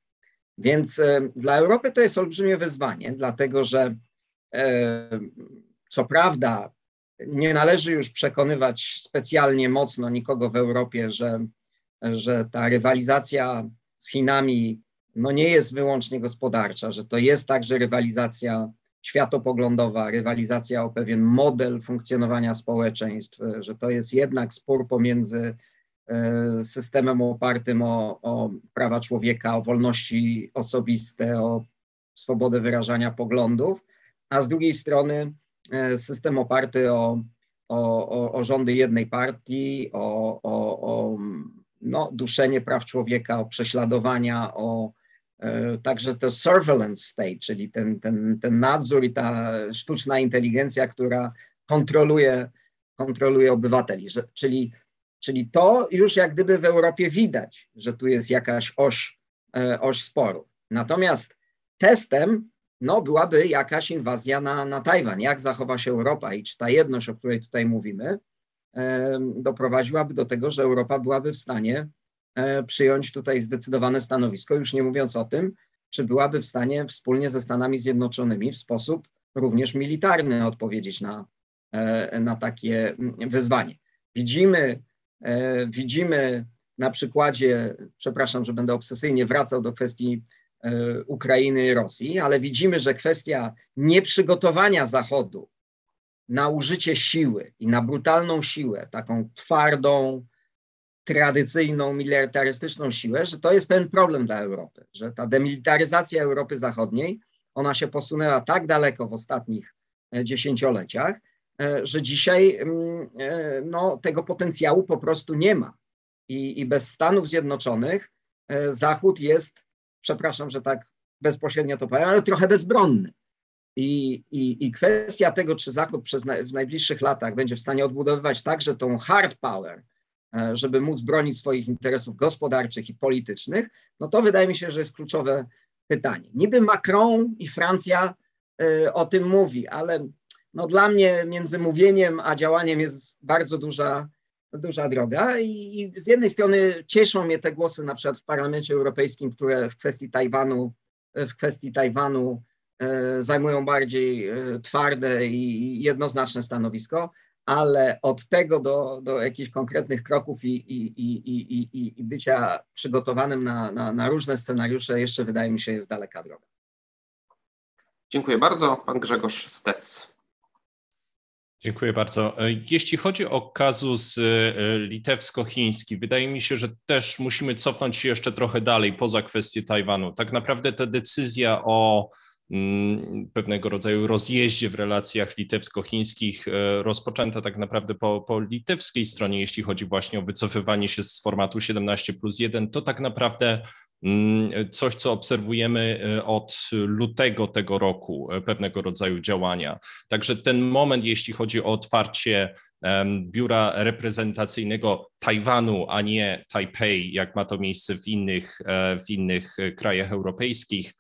Więc dla Europy to jest olbrzymie wyzwanie, dlatego że co prawda nie należy już przekonywać specjalnie mocno nikogo w Europie, że, że ta rywalizacja z Chinami no nie jest wyłącznie gospodarcza, że to jest także rywalizacja światopoglądowa, rywalizacja o pewien model funkcjonowania społeczeństw, że to jest jednak spór pomiędzy e, systemem opartym o, o prawa człowieka, o wolności osobiste, o swobodę wyrażania poglądów, a z drugiej strony system oparty o, o, o, o rządy jednej partii, o, o, o no, duszenie praw człowieka, o prześladowania, o e, także to surveillance state, czyli ten, ten, ten nadzór i ta sztuczna inteligencja, która kontroluje, kontroluje obywateli. Że, czyli, czyli to już jak gdyby w Europie widać, że tu jest jakaś oś, e, oś sporu. Natomiast testem no, byłaby jakaś inwazja na, na Tajwan. Jak zachowa się Europa i czy ta jedność, o której tutaj mówimy, doprowadziłaby do tego, że Europa byłaby w stanie e, przyjąć tutaj zdecydowane stanowisko, już nie mówiąc o tym, czy byłaby w stanie wspólnie ze Stanami Zjednoczonymi w sposób również militarny odpowiedzieć na, e, na takie mm, wyzwanie. Widzimy, e, widzimy na przykładzie, przepraszam, że będę obsesyjnie wracał do kwestii Ukrainy i Rosji, ale widzimy, że kwestia nieprzygotowania Zachodu na użycie siły i na brutalną siłę, taką twardą, tradycyjną, militarystyczną siłę, że to jest pewien problem dla Europy, że ta demilitaryzacja Europy Zachodniej ona się posunęła tak daleko w ostatnich dziesięcioleciach, że dzisiaj mm, no, tego potencjału po prostu nie ma. I, I bez Stanów Zjednoczonych Zachód jest, przepraszam, że tak bezpośrednio to powiem, ale trochę bezbronny. I, i, I kwestia tego, czy Zachód przez na, w najbliższych latach będzie w stanie odbudowywać także tą hard power, e, żeby móc bronić swoich interesów gospodarczych i politycznych, no to wydaje mi się, że jest kluczowe pytanie. Niby Macron i Francja y, o tym mówi, ale no dla mnie między mówieniem a działaniem jest bardzo duża, duża droga I, z jednej strony cieszą mnie te głosy na przykład w Parlamencie Europejskim, które w kwestii Tajwanu, w kwestii Tajwanu E, zajmują bardziej e, twarde i jednoznaczne stanowisko, ale od tego do, do jakichś konkretnych kroków i, i, i, i, i bycia przygotowanym na, na, na różne scenariusze jeszcze wydaje mi się jest daleka droga. Dziękuję bardzo. Pan Grzegorz Stec. Dziękuję bardzo. E, jeśli chodzi o kazus litewsko-chiński, wydaje mi się, że też musimy cofnąć się jeszcze trochę dalej poza kwestię Tajwanu. Tak naprawdę ta decyzja o Mm, pewnego rodzaju rozjeździe w relacjach litewsko-chińskich, e, rozpoczęta tak naprawdę po, po litewskiej stronie, jeśli chodzi właśnie o wycofywanie się z formatu 17 plus 1, to tak naprawdę coś, co obserwujemy e, od lutego tego roku, e, pewnego rodzaju działania. Także ten moment, jeśli chodzi o otwarcie biura reprezentacyjnego Tajwanu, a nie Tajpej, jak ma to miejsce w innych, w innych krajach europejskich,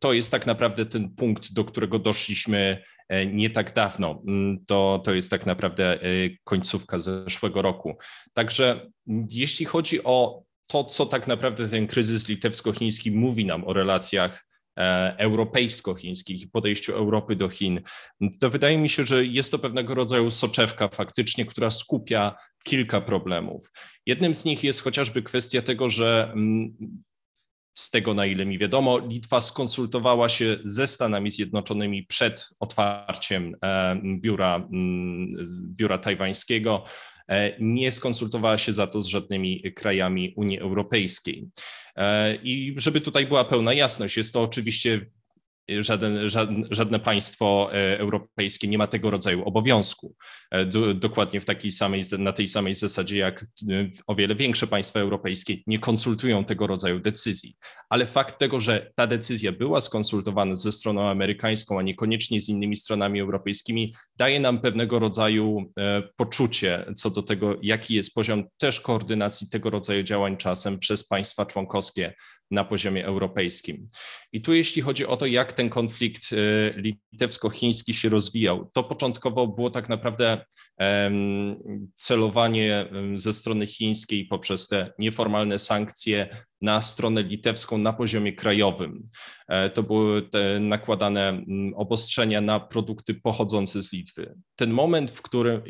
to jest tak naprawdę ten punkt, do którego doszliśmy e, nie tak dawno. Mm, to, to jest tak naprawdę e, końcówka zeszłego roku. Także jeśli chodzi o to, co tak naprawdę ten kryzys litewsko-chiński mówi nam o relacjach e, europejsko-chińskich i podejściu Europy do Chin, to wydaje mi się, że jest to pewnego rodzaju soczewka faktycznie, która skupia kilka problemów. Jednym z nich jest chociażby kwestia tego, że mm, z tego, na ile mi wiadomo, Litwa skonsultowała się ze Stanami Zjednoczonymi przed otwarciem e, biura, biura tajwańskiego. E, nie skonsultowała się za to z żadnymi krajami Unii Europejskiej. E, I żeby tutaj była pełna jasność, jest to oczywiście żaden, żadne, żadne państwo e, europejskie nie ma tego rodzaju obowiązku. E, dokładnie w takiej samej, na tej samej zasadzie jak e, o wiele większe państwa europejskie nie konsultują tego rodzaju decyzji. Ale fakt tego, że ta decyzja była skonsultowana ze stroną amerykańską, a niekoniecznie z innymi stronami europejskimi, daje nam pewnego rodzaju poczucie co do tego, jaki jest poziom też koordynacji tego rodzaju działań czasem przez państwa członkowskie na poziomie europejskim. I tu jeśli chodzi o to, jak ten konflikt y, litewsko-chiński się rozwijał, to początkowo było tak naprawdę celowanie ze strony chińskiej poprzez te nieformalne sankcje na stronę litewską na poziomie krajowym. E, to były te nakładane mm, obostrzenia na produkty pochodzące z Litwy. Ten moment, w którym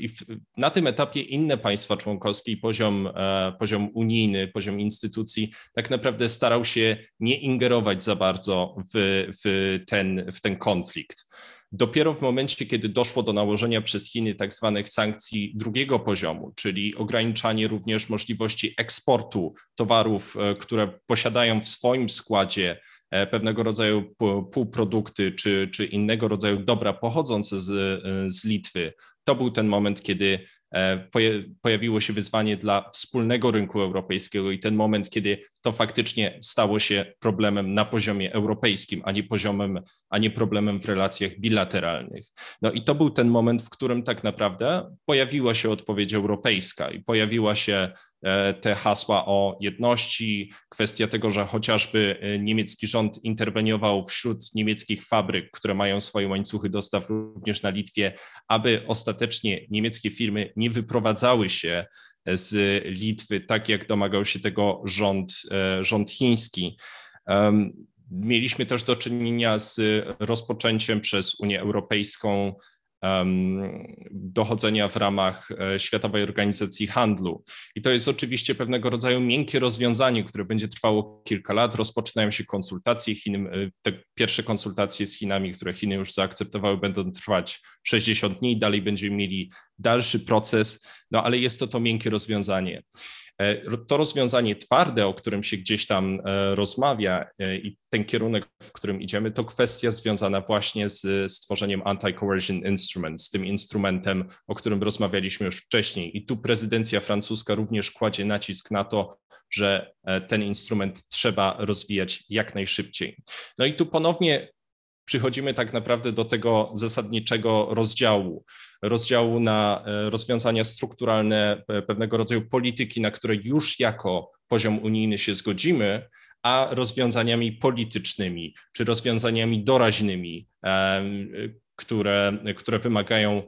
na tym etapie inne państwa członkowskie i poziom, e, poziom unijny, poziom instytucji tak naprawdę starał się nie ingerować za bardzo w, w, ten, w ten konflikt. Dopiero w momencie, kiedy doszło do nałożenia przez Chiny tak zwanych sankcji drugiego poziomu, czyli ograniczanie również możliwości eksportu towarów, e, które posiadają w swoim składzie e, pewnego rodzaju półprodukty czy, czy innego rodzaju dobra pochodzące z, e, z Litwy, to był ten moment, kiedy pojawiło się wyzwanie dla wspólnego rynku europejskiego i ten moment, kiedy to faktycznie stało się problemem na poziomie europejskim, a nie poziomem, a nie problemem w relacjach bilateralnych. No i to był ten moment, w którym tak naprawdę pojawiła się odpowiedź europejska i pojawiła się E, te hasła o jedności, kwestia tego, że chociażby e, niemiecki rząd interweniował wśród niemieckich fabryk, które mają swoje łańcuchy dostaw również na Litwie, aby ostatecznie niemieckie firmy nie wyprowadzały się z Litwy, tak jak domagał się tego rząd, e, rząd chiński. Mieliśmy też do czynienia z rozpoczęciem przez Unię Europejską dochodzenia w ramach e, Światowej Organizacji Handlu. I to jest oczywiście pewnego rodzaju miękkie rozwiązanie, które będzie trwało kilka lat. Rozpoczynają się konsultacje Chin, e, te pierwsze konsultacje z Chinami, które Chiny już zaakceptowały, będą trwać 60 dni, dalej będziemy mieli dalszy proces, no ale jest to to miękkie rozwiązanie. To rozwiązanie twarde, o którym się gdzieś tam rozmawia i ten kierunek, w którym idziemy, to kwestia związana właśnie z stworzeniem anti-coercion instrument, z tym instrumentem, o którym rozmawialiśmy już wcześniej. I tu prezydencja francuska również kładzie nacisk na to, że ten instrument trzeba rozwijać jak najszybciej. No i tu ponownie przychodzimy tak naprawdę do tego zasadniczego rozdziału, rozdziału na e, rozwiązania strukturalne e, pewnego rodzaju polityki, na które już jako poziom unijny się zgodzimy, a rozwiązaniami politycznymi czy rozwiązaniami doraźnymi, e, które, które wymagają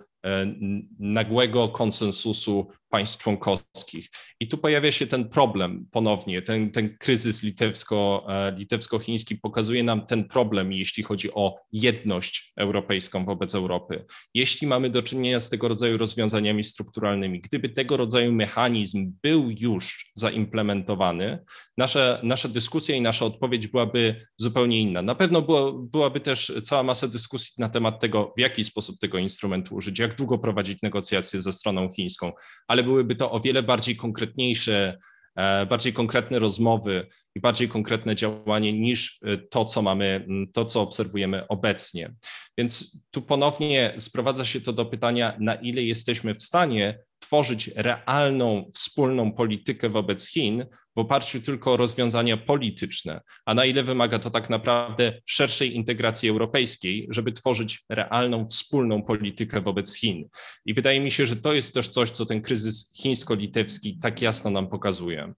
nagłego konsensusu państw członkowskich. I tu pojawia się ten problem ponownie, ten, ten kryzys litewsko, e, litewsko-chiński pokazuje nam ten problem, jeśli chodzi o jedność europejską wobec Europy. Jeśli mamy do czynienia z tego rodzaju rozwiązaniami strukturalnymi, gdyby tego rodzaju mechanizm był już zaimplementowany, nasza, nasza dyskusja i nasza odpowiedź byłaby zupełnie inna. Na pewno było, byłaby też cała masa dyskusji na temat tego, w jaki sposób tego instrumentu użyć, jak długo prowadzić negocjacje ze stroną chińską, ale ale byłyby to o wiele bardziej konkretniejsze, e, bardziej konkretne rozmowy i bardziej konkretne działanie niż e, to, co mamy, to, co obserwujemy obecnie. Więc tu ponownie sprowadza się to do pytania, na ile jesteśmy w stanie tworzyć realną, wspólną politykę wobec Chin w oparciu tylko o rozwiązania polityczne, a na ile wymaga to tak naprawdę szerszej integracji europejskiej, żeby tworzyć realną, wspólną politykę wobec Chin. I wydaje mi się, że to jest też coś, co ten kryzys chińsko-litewski tak jasno nam pokazuje.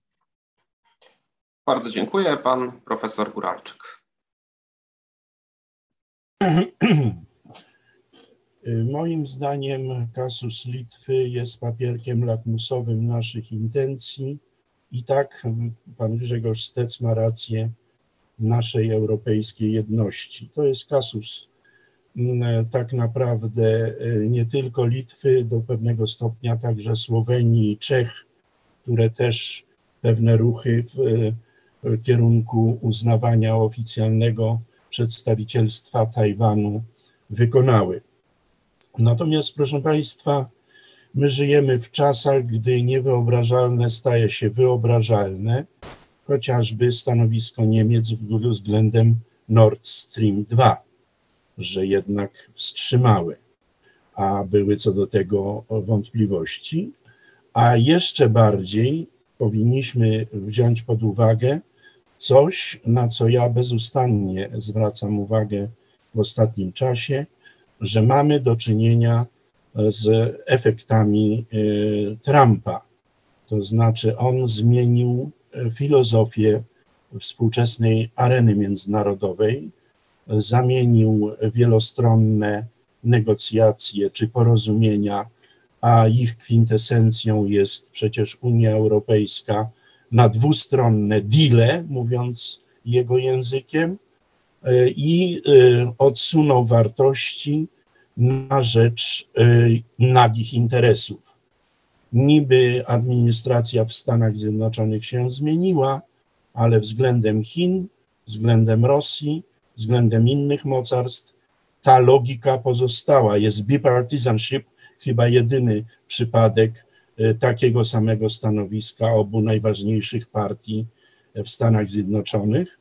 Bardzo dziękuję. Pan profesor Guralczyk. Moim zdaniem kasus Litwy jest papierkiem lakmusowym naszych intencji i tak pan Grzegorz Stec ma rację naszej europejskiej jedności. To jest kasus mm, tak naprawdę e, nie tylko Litwy, do pewnego stopnia także Słowenii i Czech, które też pewne ruchy w, w kierunku uznawania oficjalnego przedstawicielstwa Tajwanu wykonały. Natomiast, proszę Państwa, my żyjemy w czasach, gdy niewyobrażalne staje się wyobrażalne, chociażby stanowisko Niemiec względem Nord Stream 2, że jednak wstrzymały, a były co do tego wątpliwości. A jeszcze bardziej powinniśmy wziąć pod uwagę coś, na co ja bezustannie zwracam uwagę w ostatnim czasie, że mamy do czynienia e, z efektami e, Trumpa. To znaczy, on zmienił e, filozofię współczesnej areny międzynarodowej, zamienił wielostronne negocjacje czy porozumienia, a ich kwintesencją jest przecież Unia Europejska, na dwustronne deale, mówiąc jego językiem, i odsunął wartości na rzecz e, nagich interesów. Niby administracja w Stanach Zjednoczonych się zmieniła, ale względem Chin, względem Rosji, względem innych mocarstw ta logika pozostała. Jest bipartisanship, chyba jedyny przypadek e, takiego samego stanowiska obu najważniejszych partii w Stanach Zjednoczonych,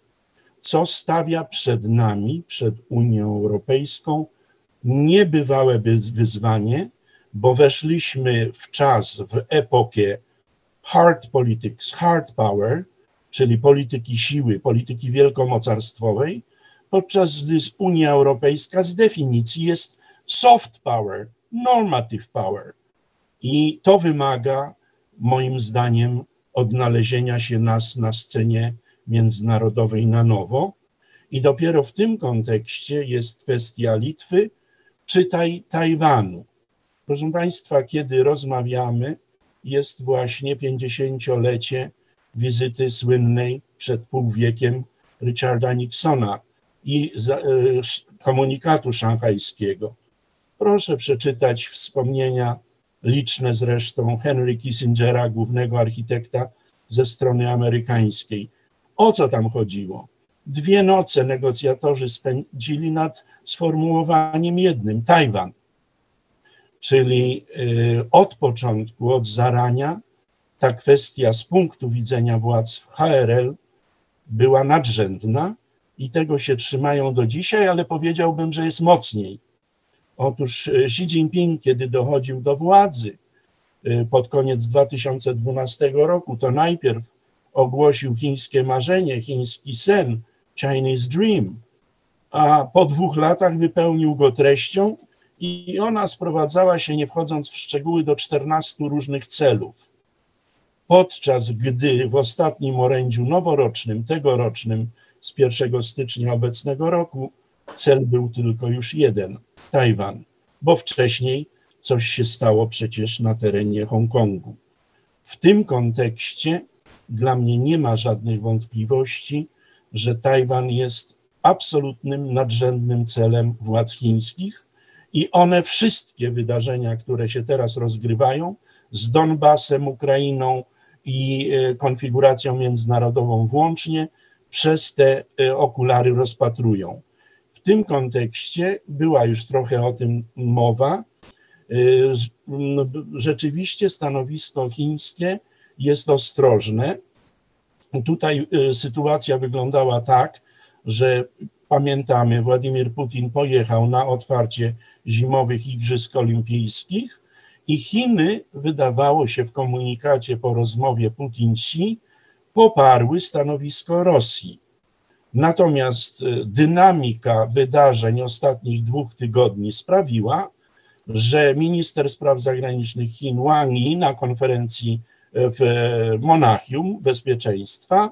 co stawia przed nami, przed Unią Europejską, niebywałe wyzwanie, bo weszliśmy w czas, w epokę hard politics, hard power, czyli polityki siły, polityki wielkomocarstwowej, podczas gdy Unia Europejska z definicji jest soft power, normative power. I to wymaga, moim zdaniem, odnalezienia się nas na scenie międzynarodowej na nowo. I dopiero w tym kontekście jest kwestia Litwy, czytaj Tajwanu. Proszę Państwa, kiedy rozmawiamy, jest właśnie 50-lecie wizyty słynnej przed pół wiekiem Richarda Nixona i e, komunikatu szanghajskiego. Proszę przeczytać wspomnienia liczne zresztą Henry Kissingera, głównego architekta ze strony amerykańskiej. O co tam chodziło? Dwie noce negocjatorzy spędzili nad sformułowaniem jednym Tajwan. Czyli y, od początku, od zarania ta kwestia z punktu widzenia władz w HRL była nadrzędna i tego się trzymają do dzisiaj, ale powiedziałbym, że jest mocniej. Otóż e, Xi Jinping, kiedy dochodził do władzy e, pod koniec 2012 roku, to najpierw ogłosił chińskie marzenie, chiński sen, Chinese Dream, a po dwóch latach wypełnił go treścią i ona sprowadzała się, nie wchodząc w szczegóły, do 14 różnych celów. Podczas gdy w ostatnim orędziu noworocznym, tegorocznym, z 1 stycznia obecnego roku, cel był tylko już jeden Tajwan, bo wcześniej coś się stało przecież na terenie Hongkongu. W tym kontekście dla mnie nie ma żadnych wątpliwości, że Tajwan jest absolutnym, nadrzędnym celem władz chińskich i one wszystkie wydarzenia, które się teraz rozgrywają z Donbasem, Ukrainą i e, konfiguracją międzynarodową włącznie, przez te e, okulary rozpatrują. W tym kontekście była już trochę o tym mowa. E, rzeczywiście stanowisko chińskie jest ostrożne. Tutaj sytuacja wyglądała tak, że pamiętamy, Władimir Putin pojechał na otwarcie zimowych Igrzysk Olimpijskich i Chiny, wydawało się w komunikacie po rozmowie Putin-Xi, poparły stanowisko Rosji. Natomiast e, dynamika wydarzeń ostatnich dwóch tygodni sprawiła, że minister spraw zagranicznych Chin Wang Yi na konferencji w Monachium Bezpieczeństwa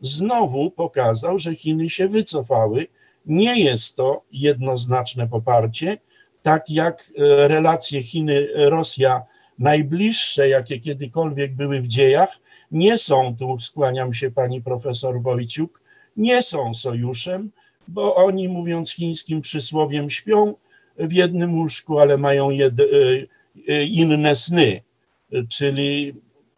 znowu pokazał, że Chiny się wycofały. Nie jest to jednoznaczne poparcie, tak jak e, relacje Chiny-Rosja najbliższe, jakie kiedykolwiek były w dziejach, nie są, tu skłaniam się pani profesor Wojciuk, nie są sojuszem, bo oni, mówiąc chińskim przysłowiem, śpią w jednym łóżku, ale mają jed, e, e, inne sny. Czyli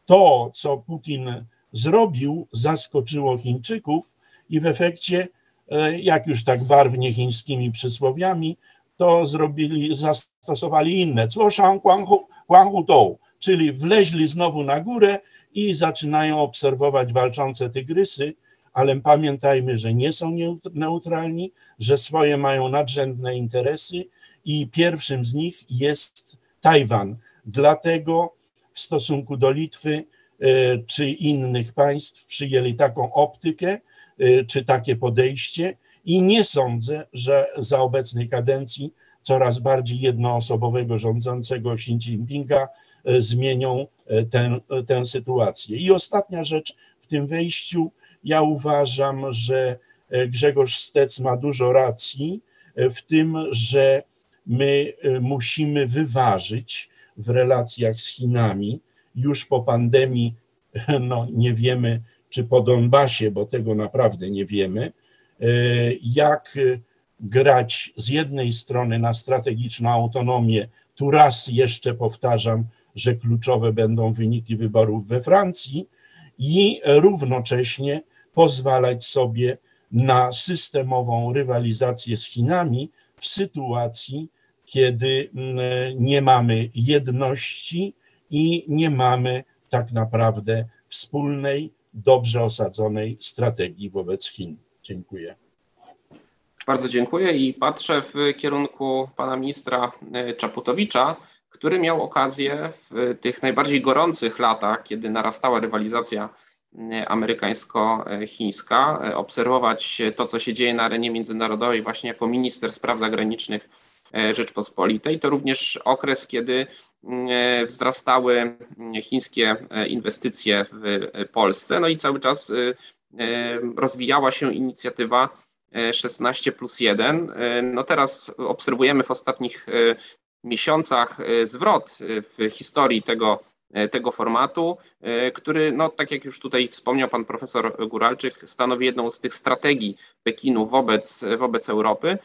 to, co Putin zrobił, zaskoczyło Chińczyków i w efekcie, e, jak już tak barwnie chińskimi przysłowiami, to zrobili, zastosowali inne, czyli wleźli znowu na górę i zaczynają obserwować walczące tygrysy, ale pamiętajmy, że nie są neutralni, że swoje mają nadrzędne interesy i pierwszym z nich jest Tajwan. Dlatego w stosunku do Litwy E, czy innych państw przyjęli taką optykę, e, czy takie podejście i nie sądzę, że za obecnej kadencji coraz bardziej jednoosobowego rządzącego Xi Jinpinga e, zmienią tę, tę sytuację. I ostatnia rzecz w tym wejściu, ja uważam, że Grzegorz Stec ma dużo racji w tym, że my musimy wyważyć w relacjach z Chinami. Już po pandemii, no nie wiemy, czy po Donbasie, bo tego naprawdę nie wiemy, e, jak grać z jednej strony na strategiczną autonomię, tu raz jeszcze powtarzam, że kluczowe będą wyniki wyborów we Francji i równocześnie pozwalać sobie na systemową rywalizację z Chinami w sytuacji, kiedy mm, nie mamy jedności i nie mamy tak naprawdę wspólnej, dobrze osadzonej strategii wobec Chin. Dziękuję. Bardzo dziękuję i patrzę w kierunku pana ministra e, Czaputowicza, który miał okazję w tych najbardziej gorących latach, kiedy narastała rywalizacja e, amerykańsko-chińska, e, obserwować to, co się dzieje na arenie międzynarodowej, właśnie jako minister spraw zagranicznych Rzeczpospolitej. To również okres, kiedy E, wzrastały chińskie e, inwestycje w Polsce, no i cały czas e, rozwijała się inicjatywa 16 plus 1. No teraz obserwujemy w ostatnich miesiącach zwrot w historii tego, tego formatu, który, no, tak jak już tutaj wspomniał pan profesor Guralczyk, stanowi jedną z tych strategii Pekinu wobec, wobec Europy.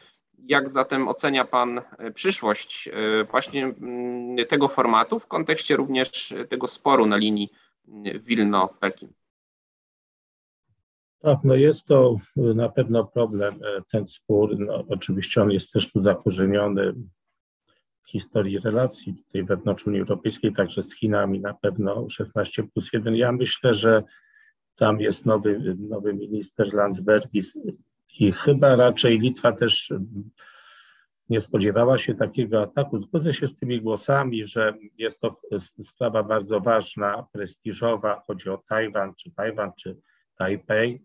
Jak zatem ocenia Pan e, przyszłość e, właśnie mm, tego formatu w kontekście również tego sporu na linii mm, Wilno-Pekin? Tak, no jest to na pewno problem, e, ten spór. No, oczywiście on jest też tu zakorzeniony w historii relacji tutaj wewnątrz Unii Europejskiej, także z Chinami na pewno 16 plus 1. Ja myślę, że tam jest nowy, nowy minister Landsbergis i chyba raczej Litwa też nie spodziewała się takiego ataku. Zgodzę się z tymi głosami, że jest to sprawa bardzo ważna, prestiżowa. Chodzi o Tajwan, czy Tajwan, czy Tajpej.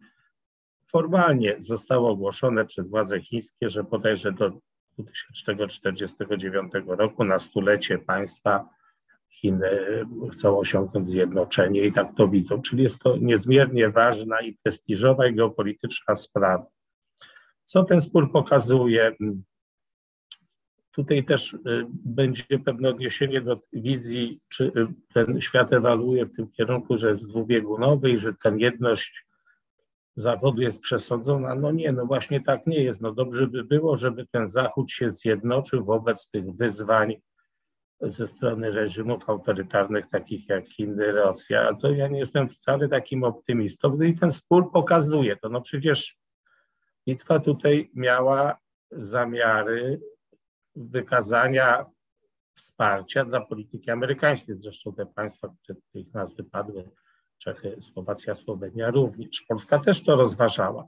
Formalnie zostało ogłoszone przez władze chińskie, że bodajże do 2049 roku na stulecie państwa Chiny chcą osiągnąć zjednoczenie i tak to widzą. Czyli jest to niezmiernie ważna i prestiżowa i geopolityczna sprawa. Co ten spór pokazuje? Tutaj też y, będzie pewne odniesienie do wizji, czy y, ten świat ewoluuje w tym kierunku, że jest dwubiegunowy i że ta jedność Zachodu jest przesądzona. No nie, no właśnie tak nie jest. No dobrze by było, żeby ten Zachód się zjednoczył wobec tych wyzwań ze strony reżimów autorytarnych takich jak Chiny, Rosja. A to ja nie jestem wcale takim optymistą. No I ten spór pokazuje to. No przecież Litwa tutaj miała zamiary wykazania wsparcia dla polityki amerykańskiej. Zresztą te państwa, które tych nazwy padły, Czechy, Słowacja, Słowenia również. Polska też to rozważała.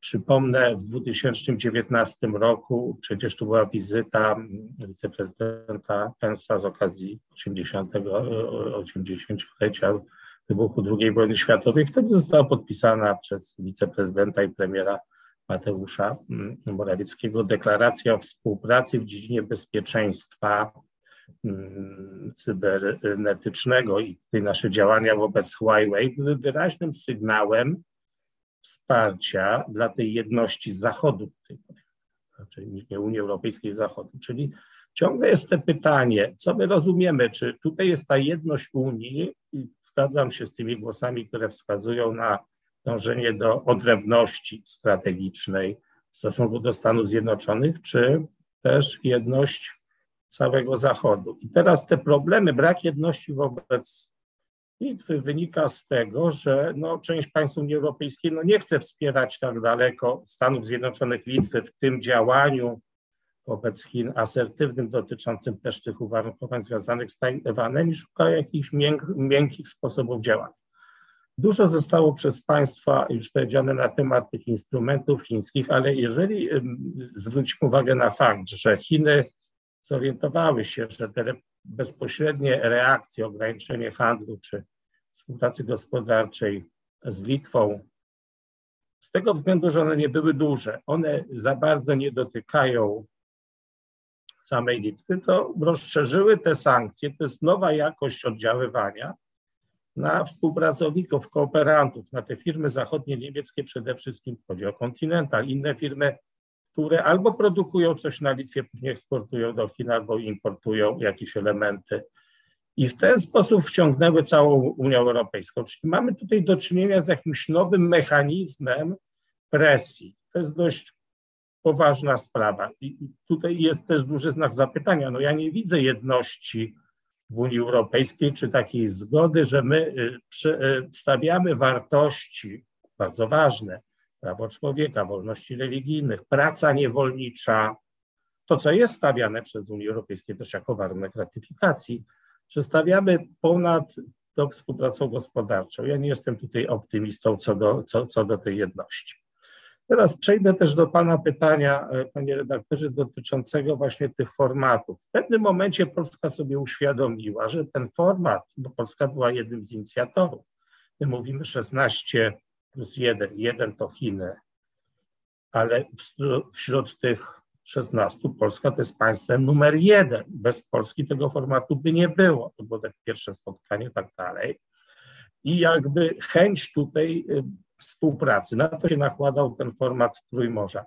Przypomnę, w 2019 roku przecież tu była wizyta wiceprezydenta Pensa z okazji 80. 80-lecia wybuchu II wojny światowej. Wtedy została podpisana przez wiceprezydenta i premiera Mateusza mm, Morawieckiego deklaracja o współpracy w dziedzinie bezpieczeństwa mm, cybernetycznego i te nasze działania wobec Huawei były wyraźnym sygnałem wsparcia dla tej jedności Zachodu, znaczy nie Unii Europejskiej Zachodu. Czyli ciągle jest to pytanie, co my rozumiemy, czy tutaj jest ta jedność Unii i zgadzam się z tymi głosami, które wskazują na dążenie do odrębności strategicznej w stosunku do Stanów Zjednoczonych, czy też jedność całego Zachodu. I teraz te problemy, brak jedności wobec Litwy wynika z tego, że no, część państw Unii Europejskiej no, nie chce wspierać tak daleko Stanów Zjednoczonych Litwy w tym działaniu wobec Chin asertywnym, dotyczącym też tych uwarunkowań związanych z Tajwanem i szuka jakichś mięk, miękkich sposobów działania. Dużo zostało przez Państwa już powiedziane na temat tych instrumentów chińskich, ale jeżeli zwrócimy uwagę na fakt, że Chiny zorientowały się, że te bezpośrednie reakcje, ograniczenie handlu czy współpracy gospodarczej z Litwą, z tego względu, że one nie były duże, one za bardzo nie dotykają samej Litwy, to rozszerzyły te sankcje, to jest nowa jakość oddziaływania na współpracowników, kooperantów, na te firmy zachodnie niemieckie przede wszystkim, chodzi o Continental, inne firmy, które albo produkują coś na Litwie, później eksportują do Chin, albo importują jakieś elementy. I w ten sposób wciągnęły całą Unię Europejską. Czyli mamy tutaj do czynienia z jakimś nowym mechanizmem presji. To jest dość poważna sprawa. I tutaj jest też duży znak zapytania. No ja nie widzę jedności w Unii Europejskiej, czy takiej zgody, że my y, y, stawiamy wartości bardzo ważne, prawo człowieka, wolności religijnych, praca niewolnicza, to co jest stawiane przez Unię Europejską też jako warunek ratyfikacji, że stawiamy ponad tą współpracą gospodarczą. Ja nie jestem tutaj optymistą co do, co, co do tej jedności. Teraz przejdę też do Pana pytania, e, Panie redaktorze, dotyczącego właśnie tych formatów. W pewnym momencie Polska sobie uświadomiła, że ten format, bo Polska była jednym z inicjatorów, my mówimy 16 plus 1, jeden to Chiny, ale wśród tych 16 Polska to jest państwem numer jeden. Bez Polski tego formatu by nie było. To było takie pierwsze spotkanie, tak dalej. I jakby chęć tutaj y, współpracy. Na to się nakładał ten format Trójmorza.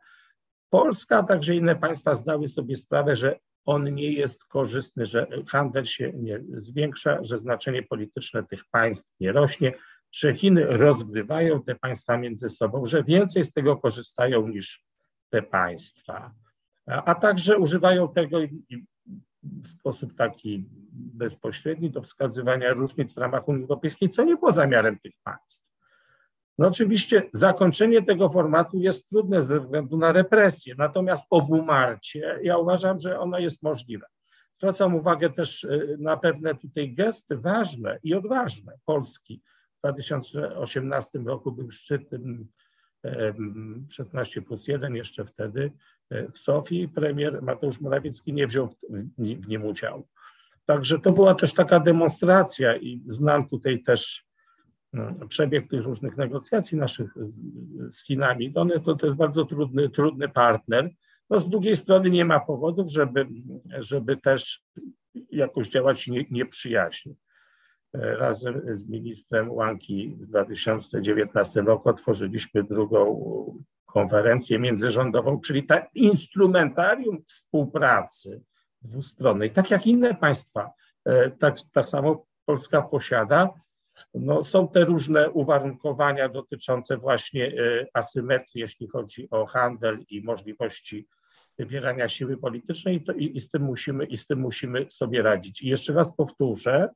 Polska, a także inne państwa zdały sobie sprawę, że on nie jest korzystny, że handel się nie zwiększa, że znaczenie polityczne tych państw nie rośnie, że Chiny rozgrywają te państwa między sobą, że więcej z tego korzystają niż te państwa, a, także używają tego w sposób taki bezpośredni do wskazywania różnic w ramach Unii Europejskiej, co nie było zamiarem tych państw. No oczywiście zakończenie tego formatu jest trudne ze względu na represję, natomiast obumarcie, ja uważam, że ono jest możliwe. zwracam uwagę też na pewne tutaj gesty ważne i odważne Polski. W 2018 roku był szczyt 16 plus 1 jeszcze wtedy w Sofii. Premier Mateusz Morawiecki nie wziął w nim udziału. Także to była też taka demonstracja i znam tutaj też przebieg tych różnych negocjacji naszych z, z Chinami. To, to, to jest bardzo trudny, trudny partner. No z drugiej strony nie ma powodów, żeby, żeby też jakoś działać nie, nieprzyjaźnie. Razem z ministrem Łanki w 2019 roku otworzyliśmy drugą konferencję międzyrządową, czyli ta instrumentarium współpracy dwustronnej, tak jak inne państwa, e, tak, tak samo Polska posiada. No, są te różne uwarunkowania dotyczące właśnie e, asymetrii, jeśli chodzi o handel i możliwości wywierania siły politycznej i, to, i, i, z tym musimy, i z tym musimy sobie radzić. I jeszcze raz powtórzę,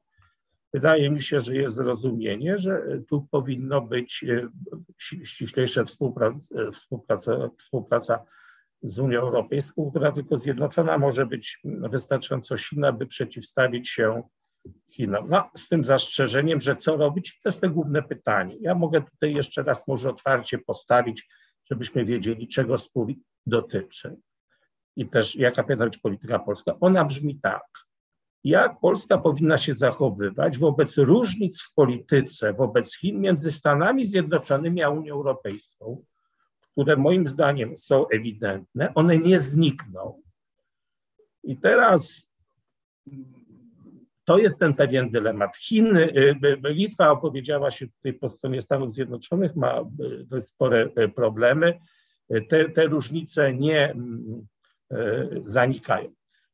wydaje mi się, że jest zrozumienie, że tu powinno być e, ściślejsza współpraca, współpraca, współpraca z Unią Europejską, która tylko zjednoczona może być wystarczająco silna, by przeciwstawić się Chinom. No, z tym zastrzeżeniem, że co robić, to jest to główne pytanie. Ja mogę tutaj jeszcze raz może otwarcie postawić, żebyśmy wiedzieli, czego spór dotyczy i też jaka powinna być polityka polska. Ona brzmi tak. Jak Polska powinna się zachowywać wobec różnic w polityce, wobec Chin między Stanami Zjednoczonymi a Unią Europejską, które moim zdaniem są ewidentne, one nie znikną. I teraz to jest ten pewien dylemat. Chiny, y, Litwa opowiedziała się tutaj po stronie Stanów Zjednoczonych, ma y, spore y, problemy. Te, te różnice nie mm, zanikają.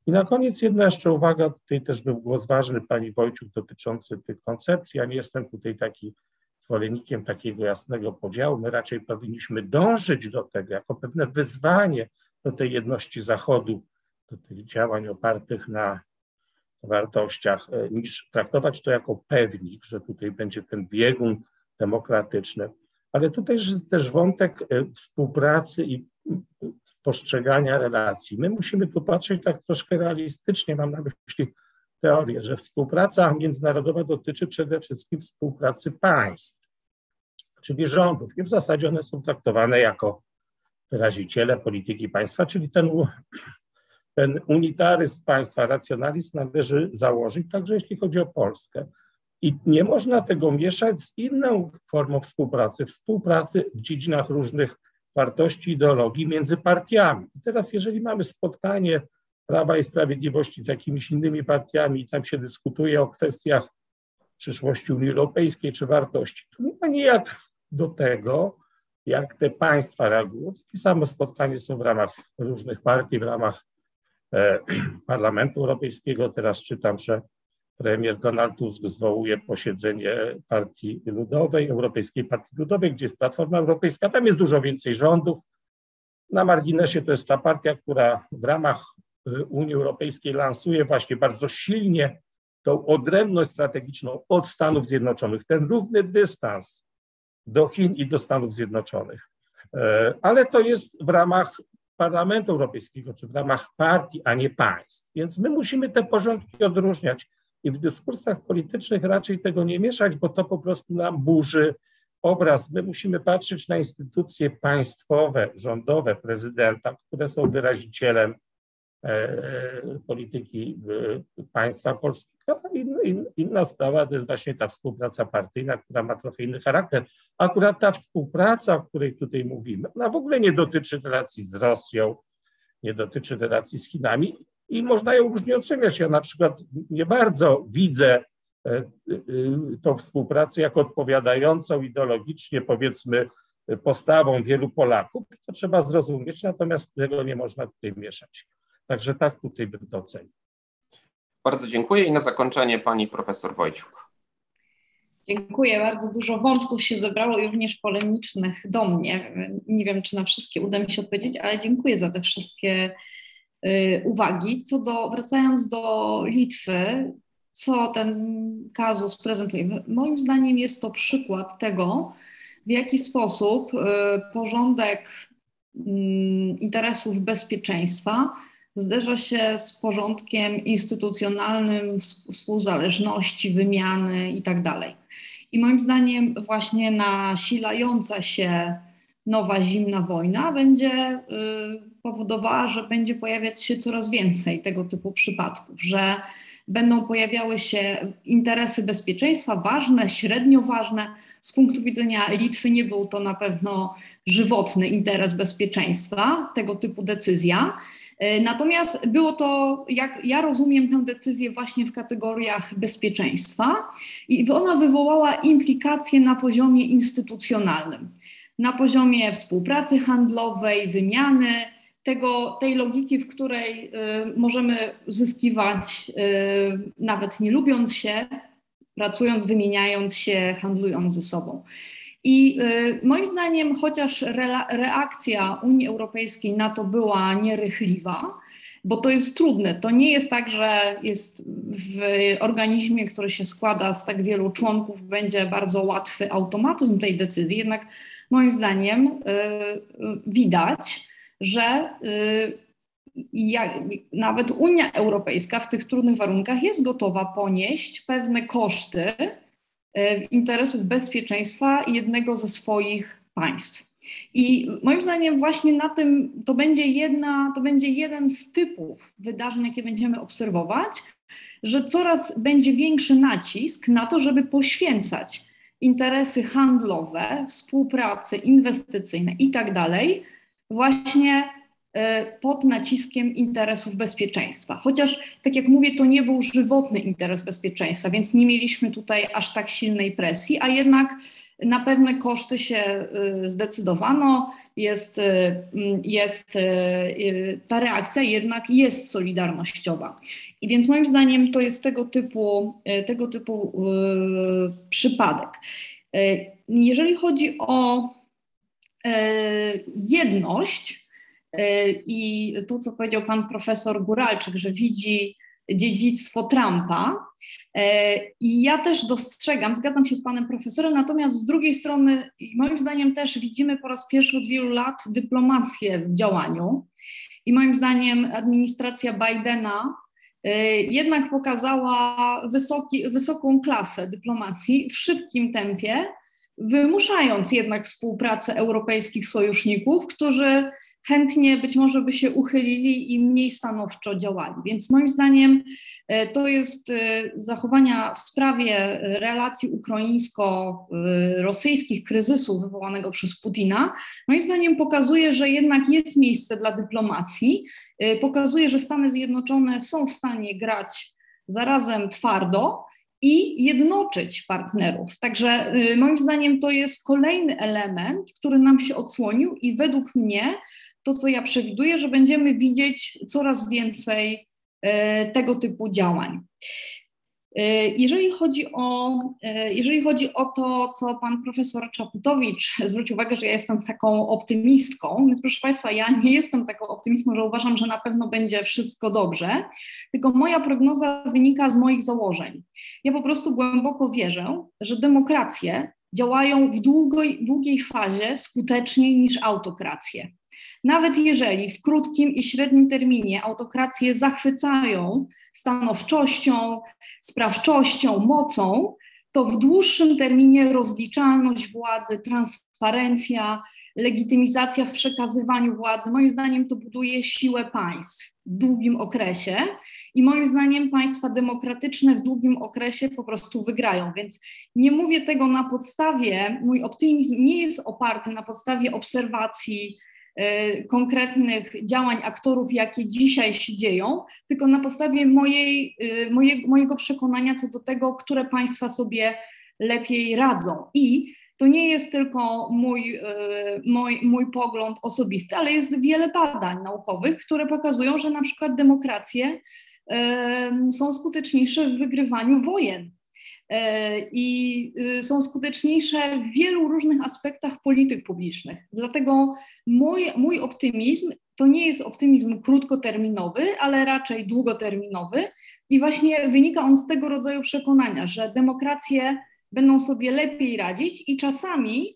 I na koniec jedna jeszcze uwaga, tutaj też był głos ważny pani Wojciuk dotyczący tych koncepcji. Ja nie jestem tutaj taki zwolennikiem takiego jasnego podziału. My raczej powinniśmy dążyć do tego, jako pewne wyzwanie do tej jedności Zachodu, do tych działań opartych na wartościach, e, niż traktować to jako pewnik, że tutaj będzie ten biegun demokratyczny. Ale tutaj jest też wątek e, współpracy i postrzegania relacji. My musimy tu patrzeć tak troszkę realistycznie, mam na myśli teorię, że współpraca międzynarodowa dotyczy przede wszystkim współpracy państw, czyli rządów. I w zasadzie one są traktowane jako wyraziciele polityki państwa, czyli ten, ten unitaryzm państwa, racjonalizm należy założyć, także jeśli chodzi o Polskę. I nie można tego mieszać z inną formą współpracy, współpracy w dziedzinach różnych wartości, ideologii między partiami. I teraz, jeżeli mamy spotkanie Prawa i Sprawiedliwości z jakimiś innymi partiami i tam się dyskutuje o kwestiach przyszłości Unii Europejskiej czy wartości, to nie ma nijak do tego, jak te państwa reagują. Takie same spotkania są w ramach różnych partii, w ramach Parlamentu Europejskiego. Teraz czytam, że premier Donald Tusk zwołuje posiedzenie Partii Ludowej, Europejskiej Partii Ludowej, gdzie jest Platforma Europejska. Tam jest dużo więcej rządów. Na marginesie to jest ta partia, która w ramach y, Unii Europejskiej lansuje właśnie bardzo silnie tą odrębność strategiczną od Stanów Zjednoczonych, ten równy dystans do Chin i do Stanów Zjednoczonych. E, ale to jest w ramach Parlamentu Europejskiego, czy w ramach partii, a nie państw. Więc my musimy te porządki odróżniać. I w dyskursach politycznych raczej tego nie mieszać, bo to po prostu nam burzy obraz. My musimy patrzeć na instytucje państwowe, rządowe, prezydenta, które są wyrazicielem polityki państwa polskiego. inna sprawa to jest właśnie ta współpraca partyjna, która ma trochę inny charakter. Akurat ta współpraca, o której tutaj mówimy, ona w ogóle nie dotyczy relacji z Rosją, nie dotyczy relacji z Chinami i można ją różnie oceniać. Ja na przykład nie bardzo widzę e, e, tą współpracę jako odpowiadającą ideologicznie, powiedzmy, postawą wielu Polaków. To trzeba zrozumieć, natomiast tego nie można tutaj mieszać. Także tak tutaj bym to ocenił. Bardzo dziękuję i na zakończenie pani profesor Wojciuk. Dziękuję. Bardzo dużo wątków się zebrało, również polemicznych do mnie. Nie wiem, czy na wszystkie uda mi się odpowiedzieć, ale dziękuję za te wszystkie Y, uwagi. Co do, wracając do Litwy, co ten kazus prezentuje? Moim zdaniem jest to przykład tego, w jaki sposób y, porządek mm, interesów bezpieczeństwa zderza się z porządkiem instytucjonalnym, współzależności, wymiany itd. Tak I moim zdaniem właśnie nasilająca się nowa zimna wojna będzie y, powodowała, że będzie pojawiać się coraz więcej tego typu przypadków, że będą pojawiały się interesy bezpieczeństwa ważne, średnio ważne. Z punktu widzenia Litwy nie był to na pewno żywotny interes bezpieczeństwa, tego typu decyzja. Y, natomiast było to, jak ja rozumiem tę decyzję właśnie w kategoriach bezpieczeństwa i ona wywołała implikacje na poziomie instytucjonalnym na poziomie współpracy handlowej, wymiany, tego, tej logiki, w której y, możemy zyskiwać, y, nawet nie lubiąc się, pracując, wymieniając się, handlując ze sobą. I y, moim zdaniem, chociaż reakcja Unii Europejskiej na to była nierychliwa, bo to jest trudne. To nie jest tak, że jest w organizmie, który się składa z tak wielu członków, będzie bardzo łatwy automatyzm tej decyzji, jednak moim zdaniem y, widać, że y, nawet Unia Europejska w tych trudnych warunkach jest gotowa ponieść pewne koszty y, interesów bezpieczeństwa jednego ze swoich państw. I moim zdaniem właśnie na tym to będzie jedna, to będzie jeden z typów wydarzeń, jakie będziemy obserwować, że coraz będzie większy nacisk na to, żeby poświęcać interesy handlowe, współpracy inwestycyjne i tak dalej, właśnie e, pod naciskiem interesów bezpieczeństwa. Chociaż, tak jak mówię, to nie był żywotny interes bezpieczeństwa, więc nie mieliśmy tutaj aż tak silnej presji, a jednak na pewne koszty się e, zdecydowano. Jest, e, jest, ta reakcja jednak jest solidarnościowa. I więc moim zdaniem to jest tego typu, e, tego typu przypadek. Jeżeli chodzi o jedność i to, co powiedział pan profesor Guralczyk, że widzi dziedzictwo Trumpa, i ja też dostrzegam, zgadzam się z panem profesorem, natomiast z drugiej strony, moim zdaniem też widzimy po raz pierwszy od wielu lat dyplomację w działaniu. I moim zdaniem administracja Bidena Y, jednak pokazała wysoki, wysoką klasę dyplomacji w szybkim tempie, wymuszając jednak współpracę europejskich sojuszników, którzy chętnie być może by się uchylili i mniej stanowczo działali. Więc moim zdaniem e, to jest e, zachowania w sprawie relacji ukraińsko-rosyjskich kryzysu wywołanego przez Putina, moim zdaniem pokazuje, że jednak jest miejsce dla dyplomacji, e, pokazuje, że Stany Zjednoczone są w stanie grać zarazem twardo, i jednoczyć partnerów. Także moim zdaniem to jest kolejny element, który nam się odsłonił i według mnie to, co ja przewiduję, że będziemy widzieć coraz więcej e, tego typu działań. E, jeżeli chodzi, o, e, jeżeli chodzi o to, co pan profesor Czaputowicz zwrócił uwagę, że ja jestem taką optymistką, więc proszę Państwa, ja nie jestem taką optymistką, że uważam, że na pewno będzie wszystko dobrze, tylko moja prognoza wynika z moich założeń. Ja po prostu głęboko wierzę, że demokracje działają w długoj, długiej fazie skuteczniej niż autokracje. Nawet jeżeli w krótkim i średnim terminie autokracje zachwycają stanowczością, sprawczością, mocą, to w dłuższym terminie rozliczalność władzy, transparencja, legitymizacja w przekazywaniu władzy, moim zdaniem to buduje siłę państw w długim okresie i moim zdaniem państwa demokratyczne w długim okresie po prostu wygrają. Więc nie mówię tego na podstawie, mój optymizm nie jest oparty na podstawie obserwacji E, konkretnych działań aktorów, jakie dzisiaj się dzieją, tylko na podstawie mojej, e, moje, mojego przekonania co do tego, które państwa sobie lepiej radzą. I to nie jest tylko mój, e, mój, mój pogląd osobisty, ale jest wiele badań naukowych, które pokazują, że na przykład demokracje są skuteczniejsze w wygrywaniu wojen E, i są skuteczniejsze w wielu różnych aspektach polityk publicznych. Dlatego mój, mój optymizm to nie jest optymizm krótkoterminowy, ale raczej długoterminowy i właśnie wynika on z tego rodzaju przekonania, że demokracje będą sobie lepiej radzić i czasami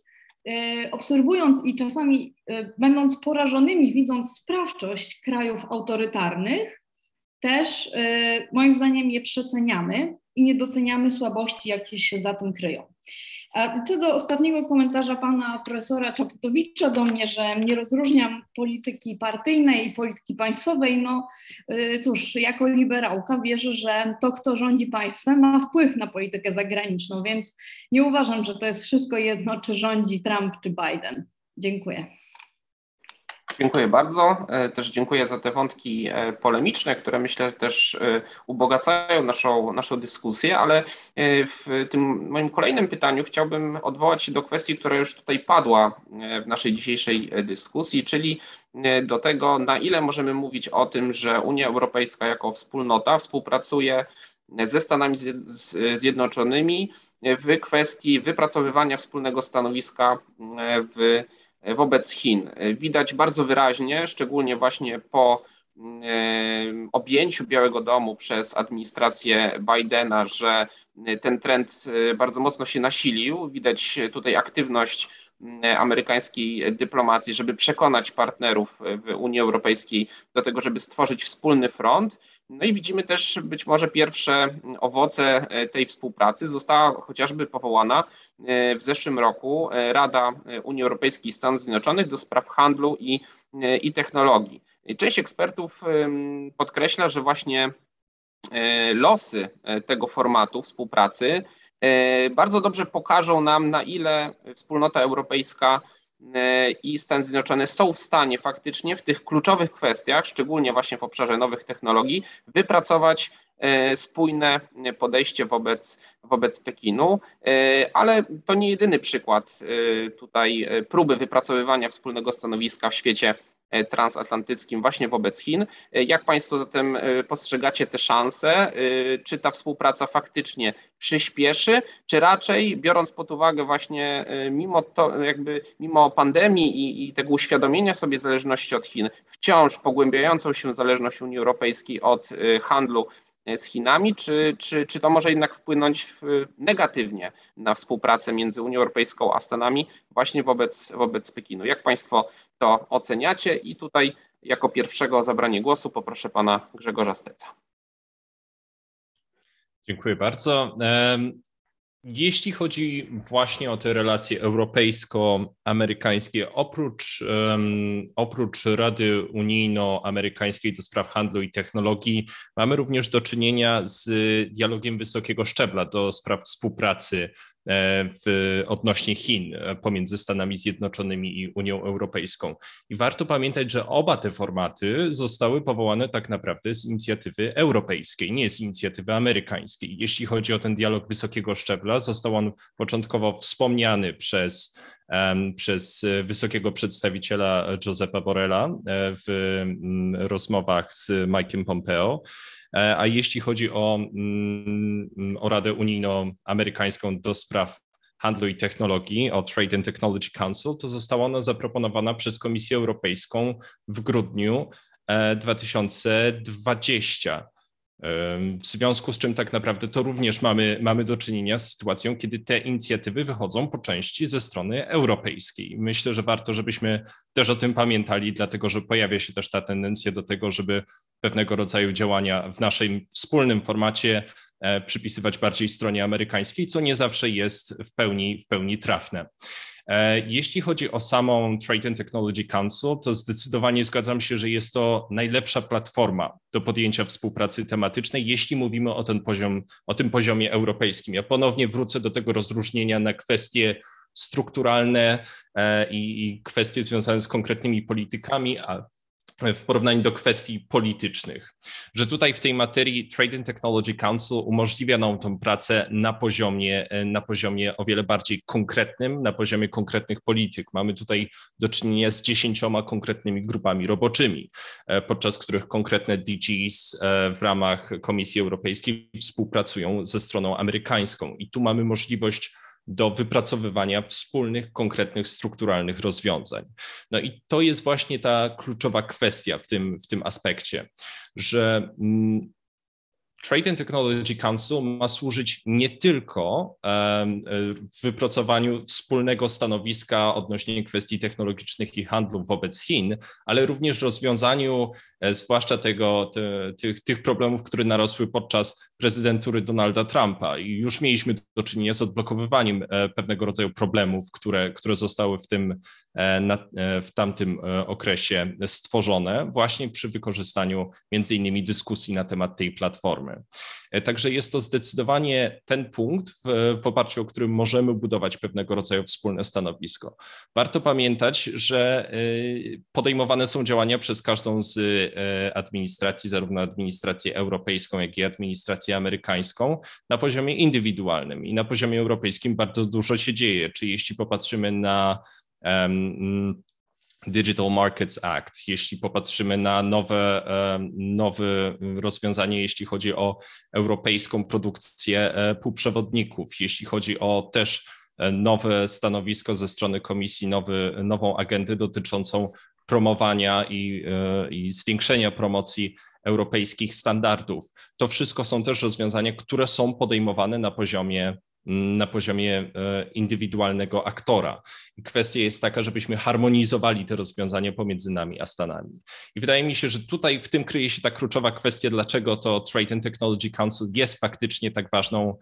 obserwując i czasami będąc porażonymi, widząc sprawczość krajów autorytarnych, też moim zdaniem je przeceniamy i nie doceniamy słabości, jakie się za tym kryją. A co do ostatniego komentarza pana profesora Czaputowicza do mnie, że nie rozróżniam polityki partyjnej i polityki państwowej, no y, cóż, jako liberałka wierzę, że to, kto rządzi państwem, ma wpływ na politykę zagraniczną, więc nie uważam, że to jest wszystko jedno, czy rządzi Trump czy Biden. Dziękuję. Dziękuję bardzo. E, też dziękuję za te wątki e, polemiczne, które myślę też e, ubogacają naszą, naszą dyskusję, ale w tym moim kolejnym pytaniu chciałbym odwołać się do kwestii, która już tutaj padła w naszej dzisiejszej dyskusji, czyli do tego, na ile możemy mówić o tym, że Unia Europejska jako wspólnota współpracuje ze Stanami Zjednoczonymi w kwestii wypracowywania wspólnego stanowiska w wobec Chin. Widać bardzo wyraźnie, szczególnie właśnie po objęciu Białego Domu przez administrację Bidena, że ten trend e, bardzo mocno się nasilił. Widać tutaj aktywność amerykańskiej dyplomacji, żeby przekonać partnerów w Unii Europejskiej do tego, żeby stworzyć wspólny front. No i widzimy też być może pierwsze owoce e, tej współpracy. Została chociażby powołana e, w zeszłym roku e, Rada Unii Europejskiej i Stanów Zjednoczonych do spraw handlu i, i technologii. Część ekspertów podkreśla, że właśnie losy tego formatu współpracy bardzo dobrze pokażą nam, na ile wspólnota europejska E, i Stany Zjednoczone są w stanie faktycznie w tych kluczowych kwestiach, szczególnie właśnie w obszarze nowych technologii, wypracować e, spójne podejście wobec, wobec Pekinu, e, ale to nie jedyny przykład tutaj próby wypracowywania wspólnego stanowiska w świecie E, transatlantyckim właśnie wobec Chin. E, jak Państwo zatem e, postrzegacie te szanse? Czy ta współpraca faktycznie przyspieszy, czy raczej biorąc pod uwagę właśnie mimo to, jakby mimo pandemii i, i tego uświadomienia sobie zależności od Chin, wciąż pogłębiającą się zależność Unii Europejskiej od handlu z Chinami, czy, czy, czy to może jednak wpłynąć negatywnie na współpracę między Unią Europejską a Stanami właśnie wobec, wobec Pekinu? Jak Państwo to oceniacie? I tutaj jako pierwszego o zabranie głosu poproszę pana Grzegorza Steca. Dziękuję bardzo. Jeśli chodzi właśnie o te relacje europejsko-amerykańskie, oprócz, um, oprócz Rady Unijno-Amerykańskiej do spraw handlu i technologii, mamy również do czynienia z dialogiem wysokiego szczebla do spraw współpracy w, odnośnie Chin e, pomiędzy Stanami Zjednoczonymi i Unią Europejską. I warto pamiętać, że oba te formaty zostały powołane tak naprawdę z inicjatywy europejskiej, nie z inicjatywy amerykańskiej. Jeśli chodzi o ten dialog wysokiego szczebla, został on początkowo wspomniany przez przez wysokiego przedstawiciela Josepa Borrella e, w rozmowach z Mike'em Pompeo. E, a jeśli chodzi o, mm, o Radę Unijno-Amerykańską do spraw handlu i technologii, o Trade and Technology Council, to została ona zaproponowana przez Komisję Europejską w grudniu 2020. W związku z czym tak naprawdę to również mamy, mamy do czynienia z sytuacją, kiedy te inicjatywy wychodzą po części ze strony europejskiej. Myślę, że warto, żebyśmy też o tym pamiętali, dlatego że pojawia się też ta tendencja do tego, żeby pewnego rodzaju działania w naszym wspólnym formacie e, przypisywać bardziej stronie amerykańskiej, co nie zawsze jest w pełni, w pełni trafne. E, jeśli chodzi o samą Trade and Technology Council, to zdecydowanie zgadzam się, że jest to najlepsza platforma do podjęcia współpracy tematycznej, jeśli mówimy o, ten poziom, o tym poziomie europejskim. Ja ponownie wrócę do tego rozróżnienia na kwestie strukturalne e, i, kwestie związane z konkretnymi politykami, a w porównaniu do kwestii politycznych, że tutaj w tej materii Trade and Technology Council umożliwia nam tą pracę na poziomie, na poziomie o wiele bardziej konkretnym, na poziomie konkretnych polityk. Mamy tutaj do czynienia z dziesięcioma konkretnymi grupami roboczymi, e, podczas których konkretne DGs e, w ramach Komisji Europejskiej współpracują ze stroną amerykańską i tu mamy możliwość do wypracowywania wspólnych, konkretnych, strukturalnych rozwiązań. No i to jest właśnie ta kluczowa kwestia w tym, w tym aspekcie, że mm, Trade and Technology Council ma służyć nie tylko w wypracowaniu wspólnego stanowiska odnośnie kwestii technologicznych i handlu wobec Chin, ale również rozwiązaniu e, zwłaszcza tego, te, tych, tych problemów, które narosły podczas prezydentury Donalda Trumpa. I już mieliśmy do czynienia z odblokowywaniem e, pewnego rodzaju problemów, które, które zostały w, tym, e, w tamtym okresie stworzone właśnie przy wykorzystaniu między innymi dyskusji na temat tej platformy. E, także jest to zdecydowanie ten punkt, w, w oparciu o którym możemy budować pewnego rodzaju wspólne stanowisko. Warto pamiętać, że e, podejmowane są działania przez każdą z e, administracji, zarówno administrację europejską, jak i administrację amerykańską, na poziomie indywidualnym i na poziomie europejskim bardzo dużo się dzieje. Czy jeśli popatrzymy na um, Digital Markets Act, jeśli popatrzymy na nowe, nowe rozwiązanie, jeśli chodzi o europejską produkcję e, półprzewodników, jeśli chodzi o też e, nowe stanowisko ze strony komisji, nowy, nową agendę dotyczącą promowania i, e, i zwiększenia promocji europejskich standardów. To wszystko są też rozwiązania, które są podejmowane na poziomie na poziomie e, indywidualnego aktora. I kwestia jest taka, żebyśmy harmonizowali te rozwiązania pomiędzy nami a Stanami. I wydaje mi się, że tutaj w tym kryje się ta kluczowa kwestia, dlaczego to Trade and Technology Council jest faktycznie tak ważną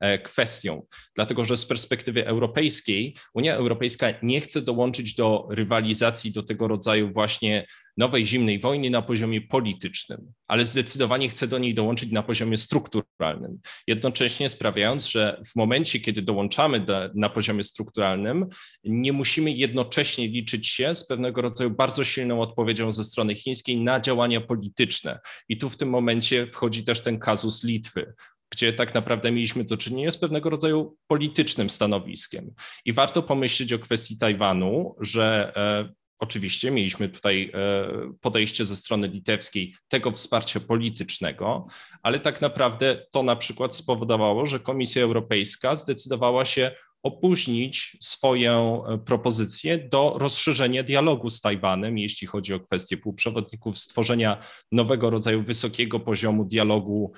e, kwestią. Dlatego, że z perspektywy europejskiej Unia Europejska nie chce dołączyć do rywalizacji, do tego rodzaju właśnie nowej zimnej wojny na poziomie politycznym, ale zdecydowanie chce do niej dołączyć na poziomie strukturalnym, jednocześnie sprawiając, że w momencie, kiedy dołączamy do, na poziomie strukturalnym, nie musimy jednocześnie liczyć się z pewnego rodzaju bardzo silną odpowiedzią ze strony chińskiej na działania polityczne. I tu w tym momencie wchodzi też ten kazus Litwy, gdzie tak naprawdę mieliśmy do czynienia z pewnego rodzaju politycznym stanowiskiem. I warto pomyśleć o kwestii Tajwanu, że e, Oczywiście mieliśmy tutaj e, podejście ze strony litewskiej tego wsparcia politycznego, ale tak naprawdę to na przykład spowodowało, że Komisja Europejska zdecydowała się opóźnić swoją e, propozycję do rozszerzenia dialogu z Tajwanem, jeśli chodzi o kwestie półprzewodników, stworzenia nowego rodzaju wysokiego poziomu dialogu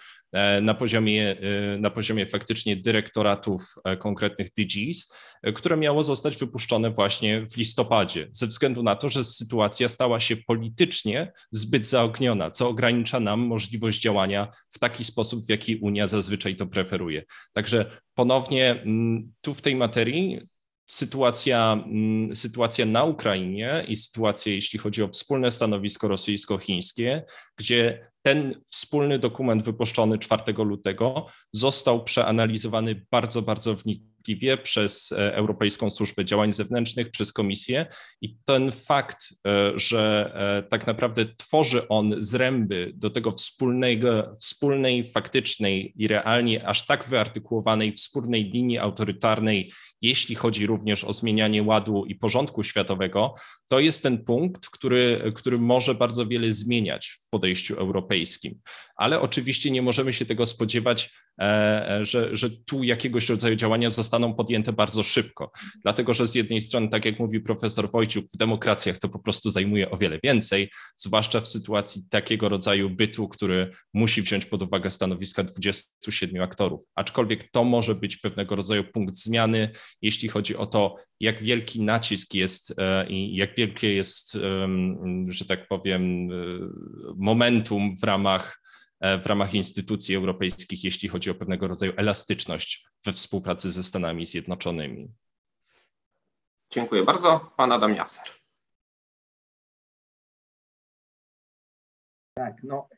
na poziomie, e, na poziomie faktycznie dyrektoratów e, konkretnych DGs, które miało zostać wypuszczone właśnie w listopadzie, ze względu na to, że sytuacja stała się politycznie zbyt zaogniona, co ogranicza nam możliwość działania w taki sposób, w jaki Unia zazwyczaj to preferuje. Także ponownie mm, tu w tej materii sytuacja, mm, sytuacja na Ukrainie i sytuacja, jeśli chodzi o wspólne stanowisko rosyjsko-chińskie, gdzie ten wspólny dokument wypuszczony 4 lutego został przeanalizowany bardzo, bardzo wnikliwie przez e, Europejską Służbę Działań Zewnętrznych, przez Komisję. I ten fakt, e, że e, tak naprawdę tworzy on zręby do tego wspólnego, wspólnej, faktycznej i realnie aż tak wyartykułowanej wspólnej linii autorytarnej, jeśli chodzi również o zmienianie ładu i porządku światowego, to jest ten punkt, który, który może bardzo wiele zmieniać w podejściu europejskim. Ale oczywiście nie możemy się tego spodziewać E, e, że, że tu jakiegoś rodzaju działania zostaną podjęte bardzo szybko. Dlatego, że z jednej strony, tak jak mówi profesor Wojciuk, w demokracjach to po prostu zajmuje o wiele więcej, zwłaszcza w sytuacji takiego rodzaju bytu, który musi wziąć pod uwagę stanowiska 27 aktorów. Aczkolwiek to może być pewnego rodzaju punkt zmiany, jeśli chodzi o to, jak wielki nacisk jest e, i jak wielkie jest, że tak powiem, momentum w ramach E, w ramach instytucji europejskich, jeśli chodzi o pewnego rodzaju elastyczność we współpracy ze Stanami Zjednoczonymi. Dziękuję bardzo. Pan Adam Jaser. Tak, no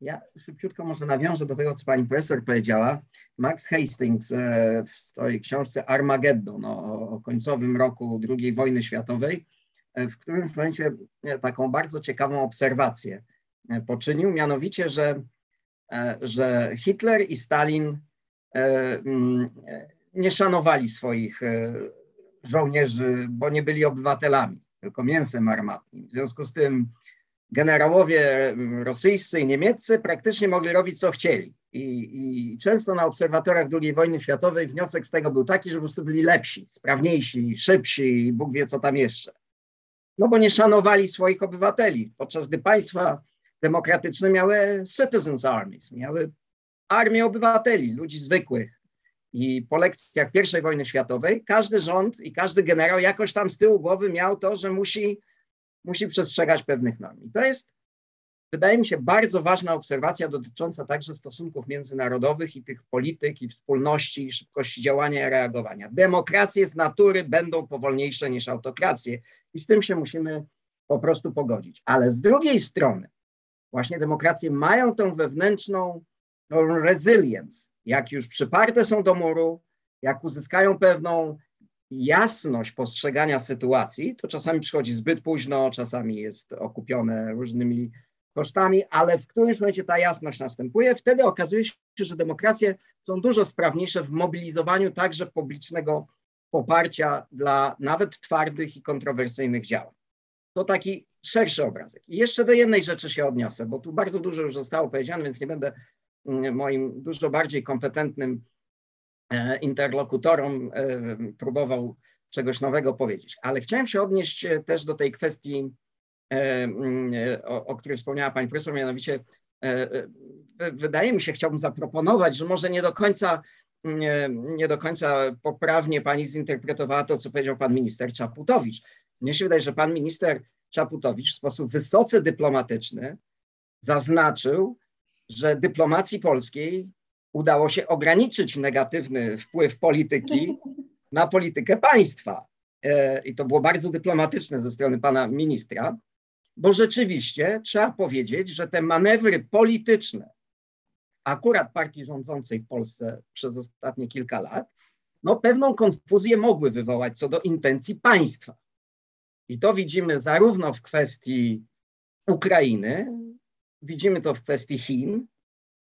ja szybciutko może nawiążę do tego, co pani profesor powiedziała. Max Hastings e, w swojej książce Armageddon o, o końcowym roku II wojny światowej, e, w którym w momencie taką bardzo ciekawą obserwację poczynił, mianowicie, że, e, że Hitler i Stalin e, mm, nie szanowali swoich e, żołnierzy, bo nie byli obywatelami, tylko mięsem armatnim. W związku z tym generałowie rosyjscy i niemieccy praktycznie mogli robić co chcieli. I, I, często na obserwatorach II wojny światowej wniosek z tego był taki, że po prostu byli lepsi, sprawniejsi, szybsi i Bóg wie co tam jeszcze. No bo nie szanowali swoich obywateli, podczas gdy państwa demokratyczne miały citizens armies, miały armię obywateli, ludzi zwykłych. I po lekcjach I wojny światowej każdy rząd i każdy generał jakoś tam z tyłu głowy miał to, że musi, musi przestrzegać pewnych norm. I to jest, wydaje mi się, bardzo ważna obserwacja dotycząca także stosunków międzynarodowych i tych polityk i wspólności i szybkości działania i reagowania. Demokracje z natury będą powolniejsze niż autokracje i z tym się musimy po prostu pogodzić. Ale z drugiej strony, właśnie demokracje mają tą wewnętrzną tą resilience. Jak już przyparte są do muru, jak uzyskają pewną jasność postrzegania sytuacji, to czasami przychodzi zbyt późno, czasami jest okupione różnymi kosztami, ale w którymś momencie ta jasność następuje, wtedy okazuje się, że demokracje są dużo sprawniejsze w mobilizowaniu także publicznego poparcia dla nawet twardych i kontrowersyjnych działań. To taki szerszy obrazek. I jeszcze do jednej rzeczy się odniosę, bo tu bardzo dużo już zostało powiedziane, więc nie będę mm, moim dużo bardziej kompetentnym interlokutorom e, próbował czegoś nowego powiedzieć. Ale chciałem się odnieść e, też do tej kwestii, mm, o, o której wspomniała pani profesor, mianowicie wydaje mi się, chciałbym zaproponować, że może nie do końca nie, nie do końca poprawnie pani zinterpretowała to, co powiedział pan minister Czaputowicz. Mnie się wydaje, że pan minister Czaputowicz w sposób wysoce dyplomatyczny zaznaczył, że dyplomacji polskiej udało się ograniczyć negatywny wpływ polityki na politykę państwa. E, I to było bardzo dyplomatyczne ze strony pana ministra, bo rzeczywiście trzeba powiedzieć, że te manewry polityczne akurat partii rządzącej w Polsce przez ostatnie kilka lat, no pewną konfuzję mogły wywołać co do intencji państwa. I to widzimy zarówno w kwestii Ukrainy, widzimy to w kwestii Chin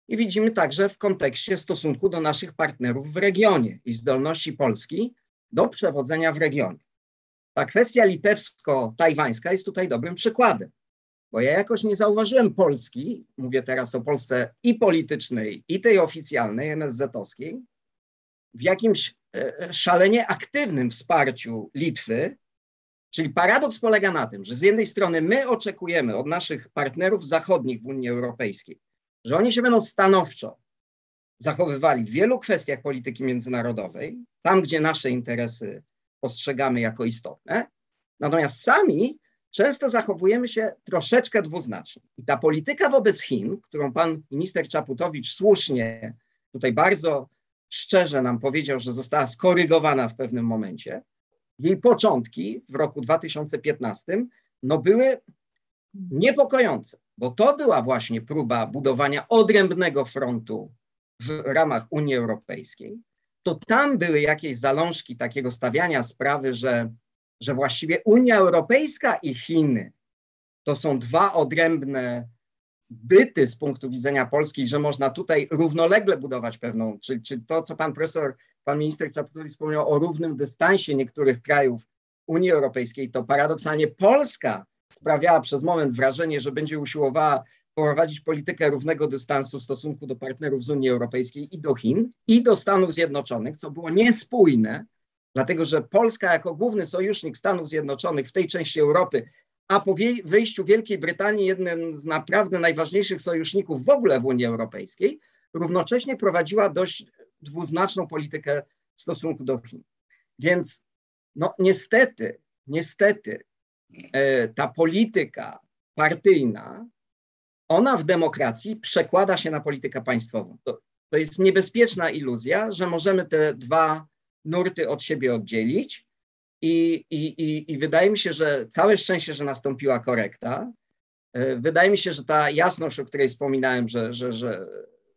i widzimy także w kontekście stosunku do naszych partnerów w regionie i zdolności Polski do przewodzenia w regionie. Ta kwestia litewsko-tajwańska jest tutaj dobrym przykładem, bo ja jakoś nie zauważyłem Polski, mówię teraz o Polsce i politycznej, i tej oficjalnej, MSZ-owskiej, w jakimś e, e, szalenie aktywnym wsparciu Litwy Czyli paradoks polega na tym, że z jednej strony my oczekujemy od naszych partnerów zachodnich w Unii Europejskiej, że oni się będą stanowczo zachowywali w wielu kwestiach polityki międzynarodowej, tam gdzie nasze interesy postrzegamy jako istotne, natomiast sami często zachowujemy się troszeczkę dwuznacznie. I ta polityka wobec Chin, którą pan minister Czaputowicz słusznie tutaj bardzo szczerze nam powiedział, że została skorygowana w pewnym momencie, jej początki w roku 2015 no były niepokojące, bo to była właśnie próba budowania odrębnego frontu w ramach Unii Europejskiej. To tam były jakieś zalążki takiego stawiania sprawy, że, że właściwie Unia Europejska i Chiny to są dwa odrębne byty z punktu widzenia Polski, że można tutaj równolegle budować pewną, czy, czy to, co pan profesor, pan minister Czaputowicz wspomniał o równym dystansie niektórych krajów Unii Europejskiej, to paradoksalnie Polska sprawiała przez moment wrażenie, że będzie usiłowała prowadzić politykę równego dystansu w stosunku do partnerów z Unii Europejskiej i do Chin, i do Stanów Zjednoczonych, co było niespójne, dlatego że Polska jako główny sojusznik Stanów Zjednoczonych w tej części Europy a po wyjściu Wielkiej Brytanii jednym z naprawdę najważniejszych sojuszników w ogóle w Unii Europejskiej, równocześnie prowadziła dość dwuznaczną politykę w stosunku do Chin. Więc no niestety, niestety ta polityka partyjna, ona w demokracji przekłada się na politykę państwową. To, to jest niebezpieczna iluzja, że możemy te dwa nurty od siebie oddzielić i, i, i, I wydaje mi się, że całe szczęście, że nastąpiła korekta. E, wydaje mi się, że ta jasność, o której wspominałem, że, że, że,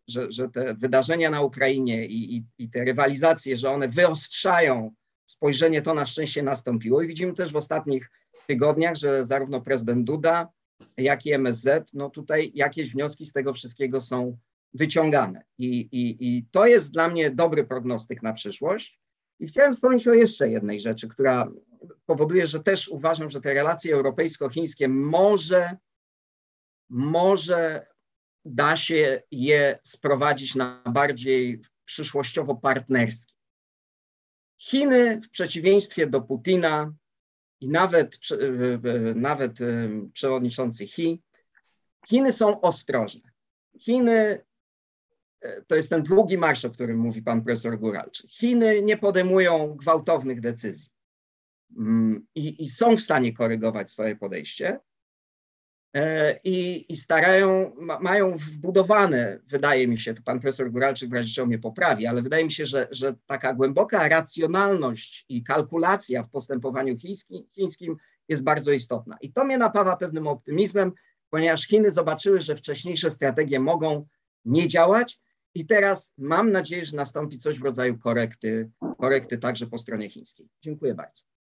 że, że te wydarzenia na Ukrainie i, i, i te rywalizacje, że one wyostrzają spojrzenie, to na szczęście nastąpiło. I widzimy też w ostatnich tygodniach, że zarówno prezydent Duda, jak i MSZ, no tutaj jakieś wnioski z tego wszystkiego są wyciągane. I, i, i to jest dla mnie dobry prognostyk na przyszłość. I chciałem wspomnieć o jeszcze jednej rzeczy, która powoduje, że też uważam, że te relacje europejsko-chińskie może, może da się je sprowadzić na bardziej przyszłościowo partnerskie. Chiny w przeciwieństwie do Putina i nawet, nawet przewodniczący Xi Chiny są ostrożne. Chiny e, to jest ten długi marsz, o którym mówi pan profesor Guralczyk. Chiny nie podejmują gwałtownych decyzji mm, i, i są w stanie korygować swoje podejście, i, i starają, ma, mają wbudowane, wydaje mi się, to pan profesor Góralczyk w razie czego mnie poprawi, ale wydaje mi się, że, że taka głęboka racjonalność i kalkulacja w postępowaniu chińskim, chińskim jest bardzo istotna. I to mnie napawa pewnym optymizmem, ponieważ Chiny zobaczyły, że wcześniejsze strategie mogą nie działać i teraz mam nadzieję, że nastąpi coś w rodzaju korekty, korekty także po stronie chińskiej. Dziękuję bardzo.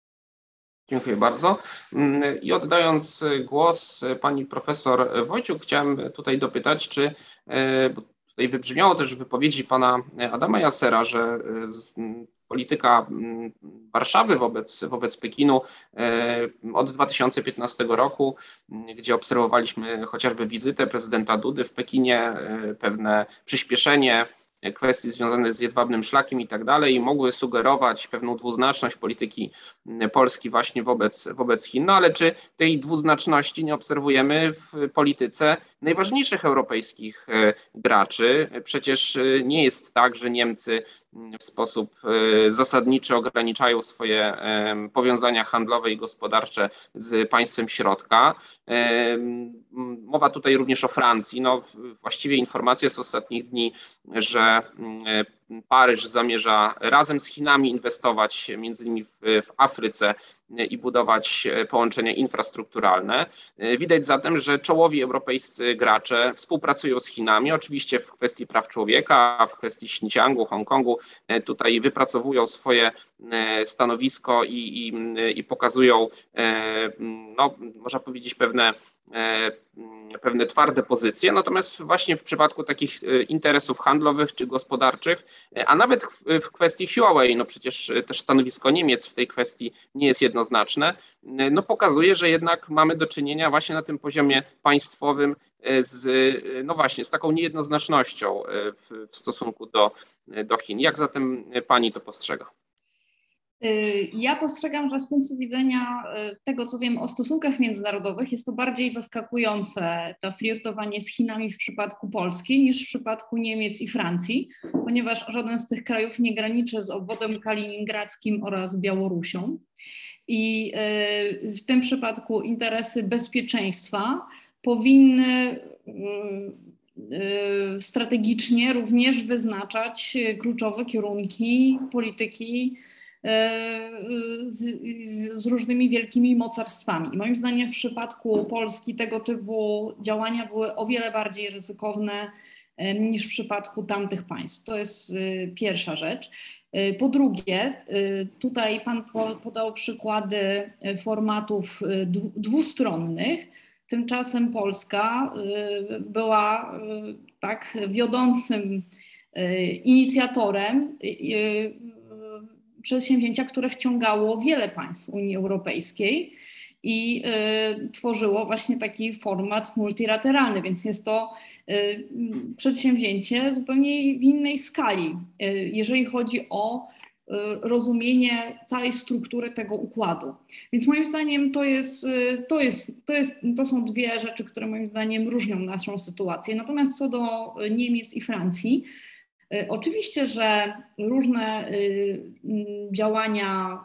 Dziękuję bardzo. Mm, I oddając głos pani profesor Wojciuk, chciałem tutaj dopytać, czy e, tutaj wybrzmiało też w wypowiedzi pana Adama Jasera, że e, polityka Warszawy wobec, wobec Pekinu e, od 2015 roku, gdzie obserwowaliśmy chociażby wizytę prezydenta Dudy w Pekinie, pewne przyspieszenie kwestii związanych z jedwabnym szlakiem i tak dalej, mogły sugerować pewną dwuznaczność polityki Polski właśnie wobec, wobec Chin. No ale czy tej dwuznaczności nie obserwujemy w polityce najważniejszych europejskich e, graczy? Przecież e, nie jest tak, że Niemcy w sposób e, zasadniczy ograniczają swoje powiązania handlowe i gospodarcze z państwem środka. Mowa tutaj również o Francji. No, właściwie informacje z ostatnich dni, że Paryż zamierza razem z Chinami inwestować między innymi w, w Afryce i budować połączenia infrastrukturalne. Widać zatem, że czołowi europejscy gracze współpracują z Chinami, oczywiście w kwestii praw człowieka, w kwestii Xinjiangu, Hongkongu. Tutaj wypracowują swoje stanowisko i, i, i pokazują, no, można powiedzieć, pewne E, pewne twarde pozycje, natomiast właśnie w przypadku takich e, interesów handlowych czy gospodarczych, e, a nawet w kwestii Huawei, no przecież też stanowisko Niemiec w tej kwestii nie jest jednoznaczne, no pokazuje, że jednak mamy do czynienia właśnie na tym poziomie państwowym z, no właśnie, z taką niejednoznacznością w, w stosunku do, do Chin. Jak zatem pani to postrzega? Y, ja postrzegam, że z punktu widzenia y, tego, co wiem o stosunkach międzynarodowych, jest to bardziej zaskakujące to flirtowanie z Chinami w przypadku Polski niż w przypadku Niemiec i Francji, ponieważ żaden z tych krajów nie graniczy z obwodem kaliningradzkim oraz Białorusią. I y, w tym przypadku interesy bezpieczeństwa powinny strategicznie również wyznaczać kluczowe kierunki polityki z, z, różnymi wielkimi mocarstwami. Moim zdaniem w przypadku Polski tego typu działania były o wiele bardziej ryzykowne e, niż w przypadku tamtych państw. To jest e, pierwsza rzecz. Po drugie, tutaj Pan podał przykłady formatów dwustronnych. Tymczasem Polska była tak wiodącym inicjatorem przedsięwzięcia, które wciągało wiele państw Unii Europejskiej i y, tworzyło właśnie taki format multilateralny, więc jest to y, przedsięwzięcie zupełnie w innej skali, y, jeżeli chodzi o y, rozumienie całej struktury tego układu. Więc moim zdaniem to jest, y, to jest, to jest, to są dwie rzeczy, które moim zdaniem różnią naszą sytuację. Natomiast co do Niemiec i Francji, Y, oczywiście, że różne y, działania,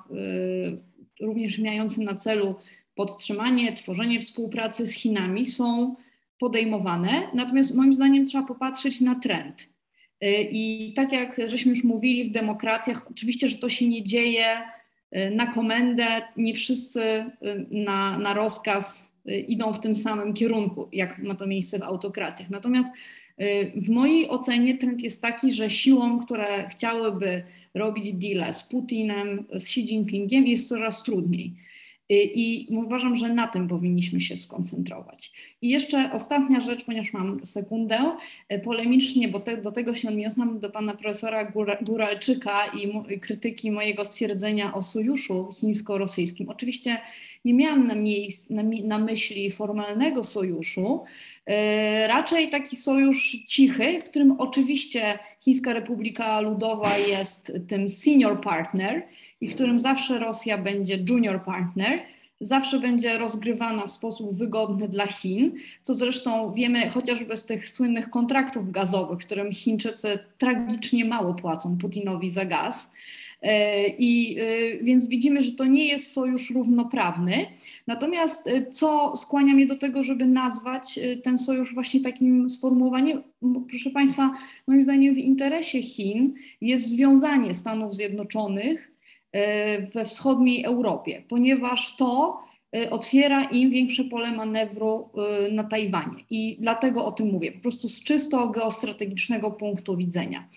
y, również mające na celu podtrzymanie, tworzenie współpracy z Chinami są podejmowane, natomiast moim zdaniem trzeba popatrzeć na trend. I tak jak żeśmy już mówili w demokracjach, oczywiście, że to się nie dzieje na komendę, nie wszyscy na, na rozkaz idą w tym samym kierunku, jak ma to miejsce w autokracjach. Natomiast Y, w mojej ocenie trend jest taki, że siłom, które chciałyby robić deal z Putinem, z Xi Jinpingiem jest coraz trudniej. Y, I uważam, że na tym powinniśmy się skoncentrować. I jeszcze ostatnia rzecz, ponieważ mam sekundę, y, polemicznie, bo te, do tego się odniosłam do pana profesora Góralczyka i, i krytyki mojego stwierdzenia o sojuszu chińsko-rosyjskim. Oczywiście nie miałam na, miejsc, na, na myśli formalnego sojuszu, e, raczej taki sojusz cichy, w którym oczywiście Chińska Republika Ludowa jest tym senior partner i w którym zawsze Rosja będzie junior partner, zawsze będzie rozgrywana w sposób wygodny dla Chin, co zresztą wiemy chociażby z tych słynnych kontraktów gazowych, którym Chińczycy tragicznie mało płacą Putinowi za gaz. E, I e, więc widzimy, że to nie jest sojusz równoprawny. Natomiast e, co skłania mnie do tego, żeby nazwać ten sojusz właśnie takim sformułowaniem? Proszę Państwa, moim zdaniem w interesie Chin jest związanie Stanów Zjednoczonych we wschodniej Europie, ponieważ to otwiera im większe pole manewru na Tajwanie. I dlatego o tym mówię, po prostu z czysto geostrategicznego punktu widzenia.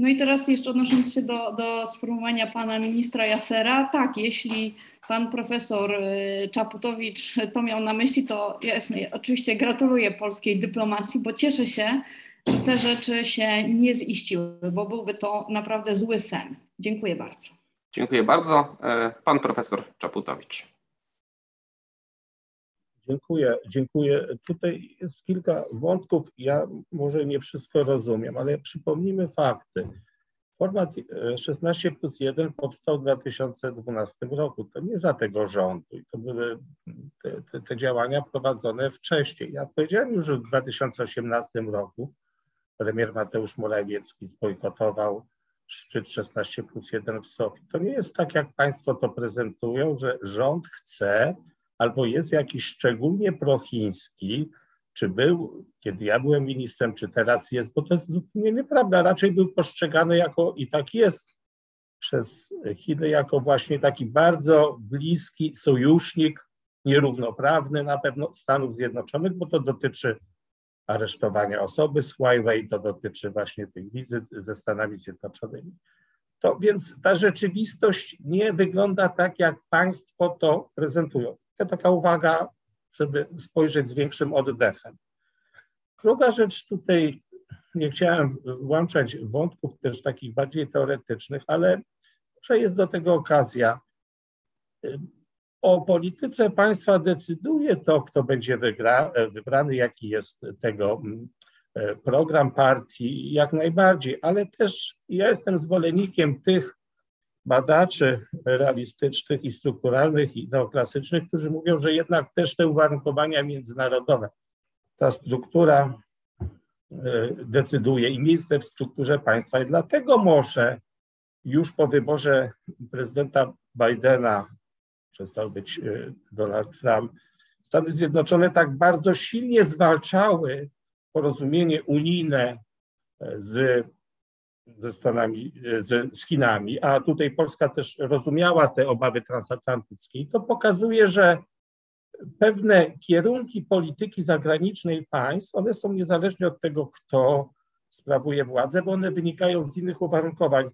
No i teraz jeszcze odnosząc się do, do sformułowania pana ministra Jasera, tak, jeśli pan profesor y, Czaputowicz to miał na myśli, to jasne, oczywiście gratuluję polskiej dyplomacji, bo cieszę się, że te rzeczy się nie ziściły, bo byłby to naprawdę zły sen. Dziękuję bardzo. Dziękuję bardzo. E, pan profesor Czaputowicz. Dziękuję, dziękuję. Tutaj jest kilka wątków. Ja może nie wszystko rozumiem, ale przypomnijmy fakty. Format 16 e, plus 1 powstał w 2012 roku. To nie za tego rządu to były te, te, te działania prowadzone wcześniej. Ja powiedziałem już, że w 2018 roku premier Mateusz Morawiecki zbojkotował szczyt 16 plus 1 w Sofii. To nie jest tak, jak Państwo to prezentują, że rząd chce albo jest jakiś szczególnie prochiński, czy był, kiedy ja byłem ministrem, czy teraz jest, bo to jest zupełnie nieprawda. Raczej był postrzegany jako, i tak jest, przez Chiny jako właśnie taki bardzo bliski sojusznik, nierównoprawny na pewno Stanów Zjednoczonych, bo to dotyczy aresztowania osoby z Huawei, to dotyczy właśnie tych wizyt ze Stanami Zjednoczonymi. To więc ta rzeczywistość nie wygląda tak, jak państwo to prezentują. Taka uwaga, żeby spojrzeć z większym oddechem. Druga rzecz tutaj, nie chciałem włączać wątków też takich bardziej teoretycznych, ale że jest do tego okazja. O polityce państwa decyduje to, kto będzie wygra, wybrany, jaki jest tego mm, program partii, jak najbardziej, ale też ja jestem zwolennikiem tych badaczy realistycznych i strukturalnych i neoklasycznych, którzy mówią, że jednak też te uwarunkowania międzynarodowe, ta struktura e, decyduje i miejsce w strukturze państwa. I dlatego może już po wyborze prezydenta Bidena, przestał być e, Donald Trump, Stany Zjednoczone tak bardzo silnie zwalczały porozumienie unijne e, z ze Stanami, z, z Chinami, a tutaj Polska też rozumiała te obawy transatlantyckie. To pokazuje, że pewne kierunki polityki zagranicznej państw, one są niezależnie od tego, kto sprawuje władzę, bo one wynikają z innych uwarunkowań.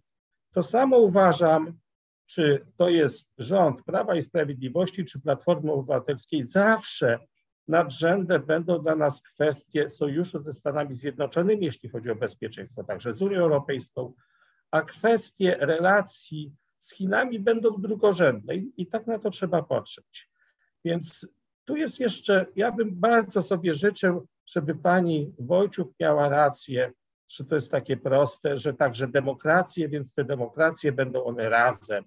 To samo uważam, czy to jest rząd Prawa i Sprawiedliwości, czy Platformy Obywatelskiej, zawsze nadrzędne będą dla nas kwestie sojuszu ze Stanami Zjednoczonymi, jeśli chodzi o bezpieczeństwo, także z Unią Europejską, a kwestie relacji z Chinami będą drugorzędne i, i tak na to trzeba patrzeć. Więc tu jest jeszcze, ja bym bardzo sobie życzył, żeby pani Wojciuk miała rację, że to jest takie proste, że także demokracje, więc te demokracje będą one razem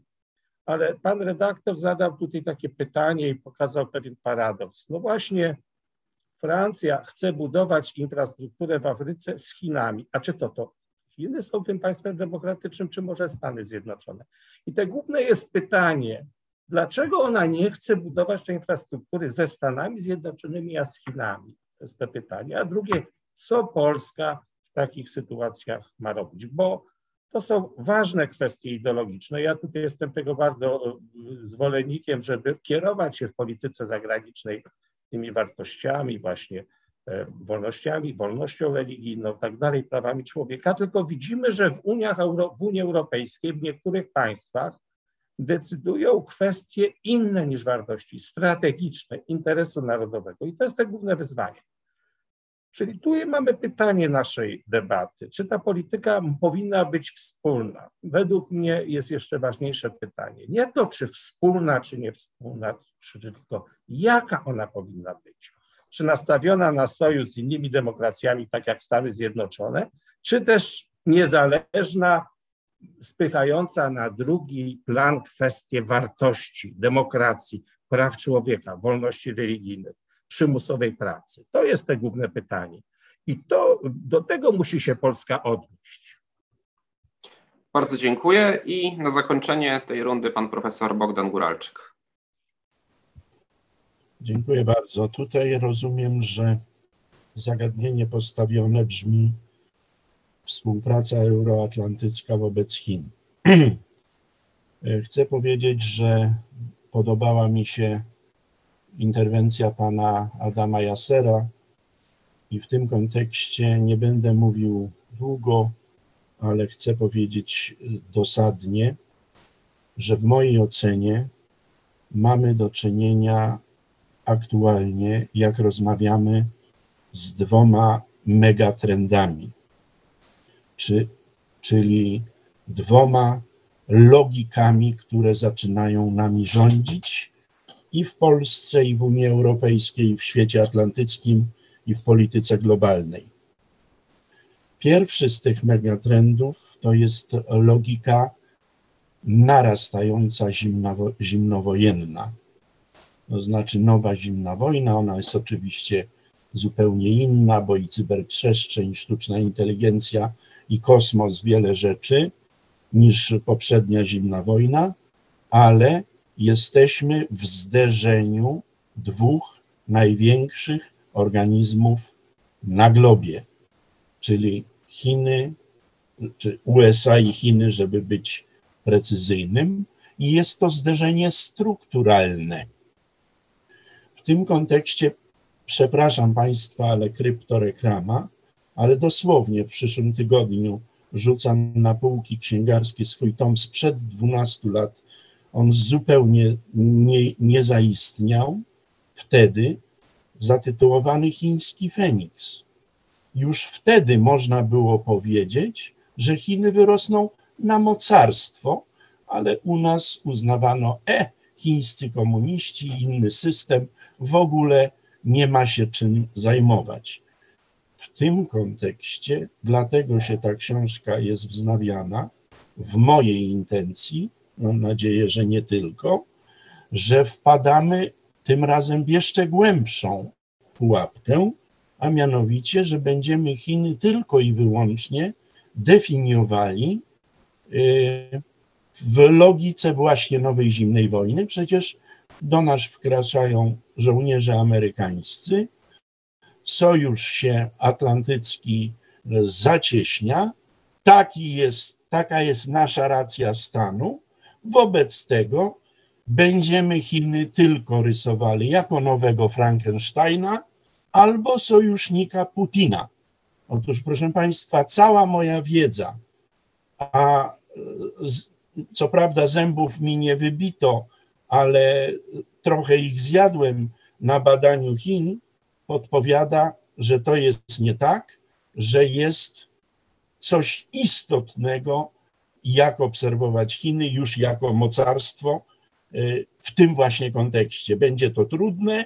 ale pan redaktor zadał tutaj takie pytanie i pokazał pewien paradoks. No właśnie, Francja chce budować infrastrukturę w Afryce z Chinami. A czy to to Chiny są tym państwem demokratycznym, czy może Stany Zjednoczone? I te główne jest pytanie, dlaczego ona nie chce budować tej infrastruktury ze Stanami Zjednoczonymi, a z Chinami? To jest to pytanie. A drugie, co Polska w takich sytuacjach ma robić? Bo to są ważne kwestie ideologiczne. Ja tutaj jestem tego bardzo e, zwolennikiem, żeby kierować się w polityce zagranicznej tymi wartościami, właśnie e, wolnościami, wolnością religijną, tak dalej, prawami człowieka, tylko widzimy, że w, Uniach, w Unii Europejskiej, w niektórych państwach decydują kwestie inne niż wartości strategiczne interesu narodowego. I to jest te główne wyzwanie. Czyli tu mamy pytanie naszej debaty. Czy ta polityka powinna być wspólna? Według mnie jest jeszcze ważniejsze pytanie. Nie to, czy wspólna, czy nie wspólna, czy tylko jaka ona powinna być. Czy nastawiona na sojusz z innymi demokracjami, tak jak Stany Zjednoczone, czy też niezależna, spychająca na drugi plan kwestie wartości, demokracji, praw człowieka, wolności religijnych, przymusowej pracy? To jest te główne pytanie. I to do tego musi się Polska odnieść. Bardzo dziękuję i na zakończenie tej rundy pan profesor Bogdan Guralczyk. Dziękuję bardzo. Tutaj rozumiem, że zagadnienie postawione brzmi współpraca euroatlantycka wobec Chin. Chcę powiedzieć, że podobała mi się interwencja pana Adama Jasera. I w tym kontekście nie będę mówił długo, ale chcę powiedzieć dosadnie, że w mojej ocenie mamy do czynienia aktualnie, jak rozmawiamy, z dwoma megatrendami, czy, czyli dwoma logikami, które zaczynają nami rządzić i w Polsce, i w Unii Europejskiej, i w świecie atlantyckim, i w polityce globalnej. Pierwszy z tych megatrendów to jest logika narastająca zimnowo, zimnowojenna. To znaczy nowa zimna wojna, ona jest oczywiście zupełnie inna, bo i cyberprzestrzeń, sztuczna inteligencja i kosmos wiele rzeczy niż poprzednia zimna wojna, ale jesteśmy w zderzeniu dwóch największych organizmów na globie, czyli Chiny, czy USA i Chiny, żeby być precyzyjnym, i jest to zderzenie strukturalne. W tym kontekście, przepraszam Państwa, ale kryptoreklama, ale dosłownie w przyszłym tygodniu rzucam na półki księgarskie swój tom sprzed 12 lat. On zupełnie nie, nie zaistniał wtedy, zatytułowany Chiński Feniks. Już wtedy można było powiedzieć, że Chiny wyrosną na mocarstwo, ale u nas uznawano, e, chińscy komuniści, inny system, w ogóle nie ma się czym zajmować. W tym kontekście, dlatego się ta książka jest wznawiana, w mojej intencji, mam nadzieję, że nie tylko, że wpadamy tym razem w jeszcze głębszą pułapkę, a mianowicie, że będziemy Chiny tylko i wyłącznie definiowali y, w logice właśnie nowej zimnej wojny. Przecież do nas wkraczają żołnierze amerykańscy, sojusz się atlantycki zacieśnia, taki jest, taka jest nasza racja stanu. Wobec tego będziemy Chiny tylko rysowali jako nowego Frankensteina albo sojusznika Putina. Otóż, proszę Państwa, cała moja wiedza, a co prawda zębów mi nie wybito, ale trochę ich zjadłem na badaniu Chin, podpowiada, że to jest nie tak, że jest coś istotnego, jak obserwować Chiny już jako mocarstwo y, w tym właśnie kontekście. Będzie to trudne,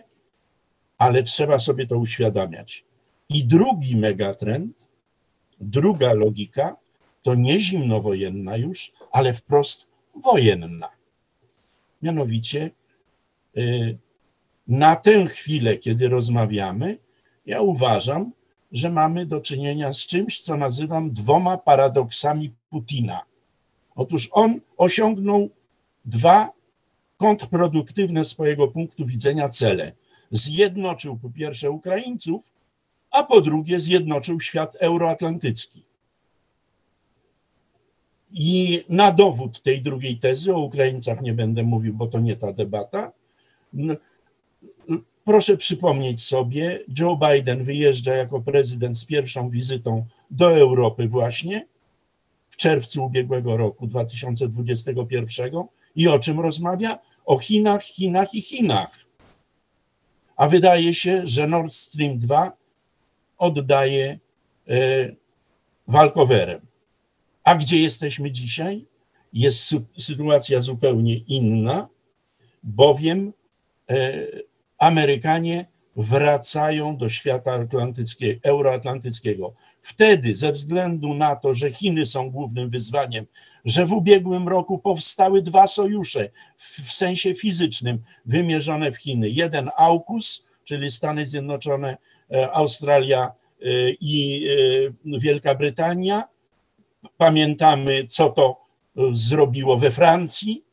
ale trzeba sobie to uświadamiać. I drugi megatrend, druga logika, to nie zimnowojenna już, ale wprost wojenna. Mianowicie y, na tę chwilę, kiedy rozmawiamy, ja uważam, że mamy do czynienia z czymś, co nazywam dwoma paradoksami Putina. Otóż on osiągnął dwa kontrproduktywne z swojego punktu widzenia cele. Zjednoczył po pierwsze Ukraińców, a po drugie zjednoczył świat euroatlantycki. I na dowód tej drugiej tezy, o Ukraińcach nie będę mówił, bo to nie ta debata, proszę przypomnieć sobie, Joe Biden wyjeżdża jako prezydent z pierwszą wizytą do Europy właśnie czerwcu ubiegłego roku 2021 i o czym rozmawia? O Chinach, Chinach i Chinach. A wydaje się, że Nord Stream 2 oddaje e, walkowerem. A gdzie jesteśmy dzisiaj? Jest sytuacja zupełnie inna, bowiem e, Amerykanie wracają do świata atlantyckiego, euroatlantyckiego. Wtedy, ze względu na to, że Chiny są głównym wyzwaniem, że w ubiegłym roku powstały dwa sojusze w sensie fizycznym wymierzone w Chiny. Jeden AUKUS, czyli Stany Zjednoczone, e, Australia e, i e, Wielka Brytania. Pamiętamy, co to zrobiło we Francji,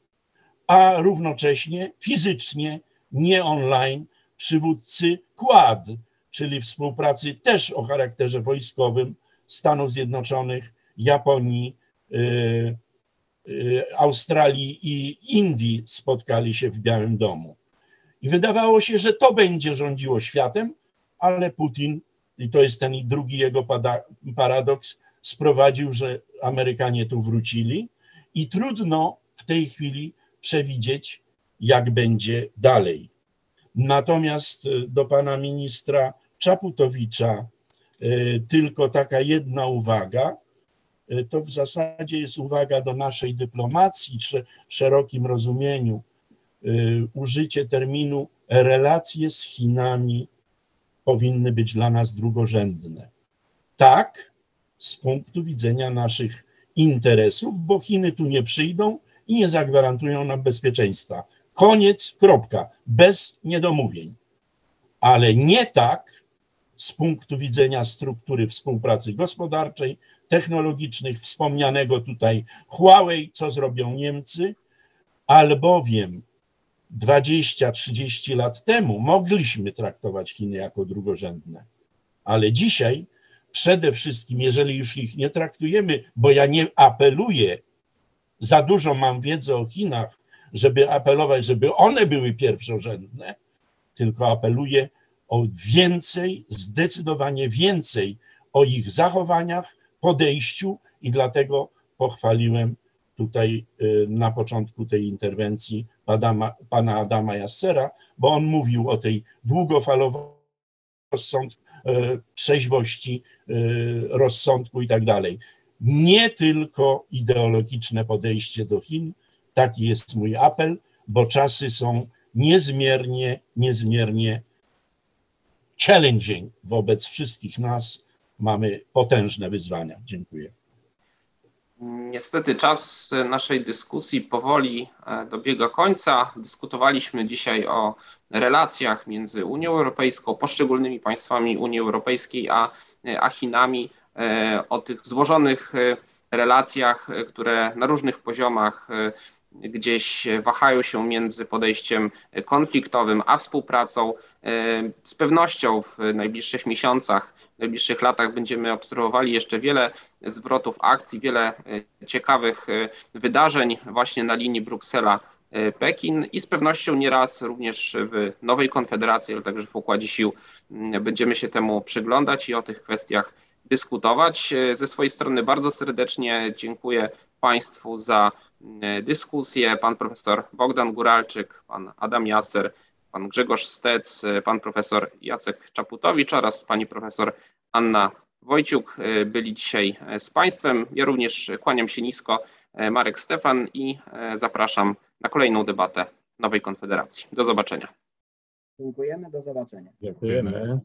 a równocześnie fizycznie, nie online, przywódcy Quad, czyli współpracy też o charakterze wojskowym Stanów Zjednoczonych, Japonii, y, y, Australii i Indii spotkali się w Białym Domu. I wydawało się, że to będzie rządziło światem, ale Putin, i to jest ten drugi jego paradoks, sprowadził, że Amerykanie tu wrócili i trudno w tej chwili przewidzieć, jak będzie dalej. Natomiast e, do pana ministra Czaputowicza e, tylko taka jedna uwaga. E, to w zasadzie jest uwaga do naszej dyplomacji w szerokim rozumieniu. Użycie terminu relacje z Chinami powinny być dla nas drugorzędne. Tak, z punktu widzenia naszych interesów, bo Chiny tu nie przyjdą i nie zagwarantują nam bezpieczeństwa. Koniec, kropka, bez niedomówień. Ale nie tak z punktu widzenia struktury współpracy gospodarczej, technologicznych, wspomnianego tutaj Huawei, co zrobią Niemcy, albowiem 20-30 lat temu mogliśmy traktować Chiny jako drugorzędne, ale dzisiaj przede wszystkim, jeżeli już ich nie traktujemy, bo ja nie apeluję, za dużo mam wiedzy o Chinach, żeby apelować, żeby one były pierwszorzędne, tylko apeluję o więcej, zdecydowanie więcej o ich zachowaniach, podejściu i dlatego pochwaliłem tutaj y, na początku tej interwencji Adama, pana Adama Jassera, bo on mówił o tej długofalowej rozsąd, y, trzeźwości, y, rozsądku i tak dalej. Nie tylko ideologiczne podejście do Chin, Taki jest mój apel, bo czasy są niezmiernie, niezmiernie challenging wobec wszystkich nas. Mamy potężne wyzwania. Dziękuję. Niestety czas naszej dyskusji powoli e, dobiega końca. Dyskutowaliśmy dzisiaj o relacjach między Unią Europejską, poszczególnymi państwami Unii Europejskiej, a, a Chinami, e, o tych złożonych e, relacjach, które na różnych poziomach gdzieś wahają się między podejściem konfliktowym a współpracą. Z pewnością w najbliższych miesiącach, w najbliższych latach będziemy obserwowali jeszcze wiele zwrotów akcji, wiele ciekawych wydarzeń właśnie na linii Bruksela. Pekin i z pewnością nieraz również w nowej konfederacji, ale także w układzie sił będziemy się temu przyglądać i o tych kwestiach dyskutować. Ze swojej strony bardzo serdecznie dziękuję Państwu za E, dyskusję. Pan profesor Bogdan Guralczyk, pan Adam Jaser, pan Grzegorz Stec, e, pan profesor Jacek Czaputowicz oraz pani profesor Anna Wojciuk e, byli dzisiaj z Państwem. Ja również kłaniam się nisko, Marek Stefan i zapraszam na kolejną debatę Nowej Konfederacji. Do zobaczenia. Dziękujemy, do zobaczenia. Dziękujemy.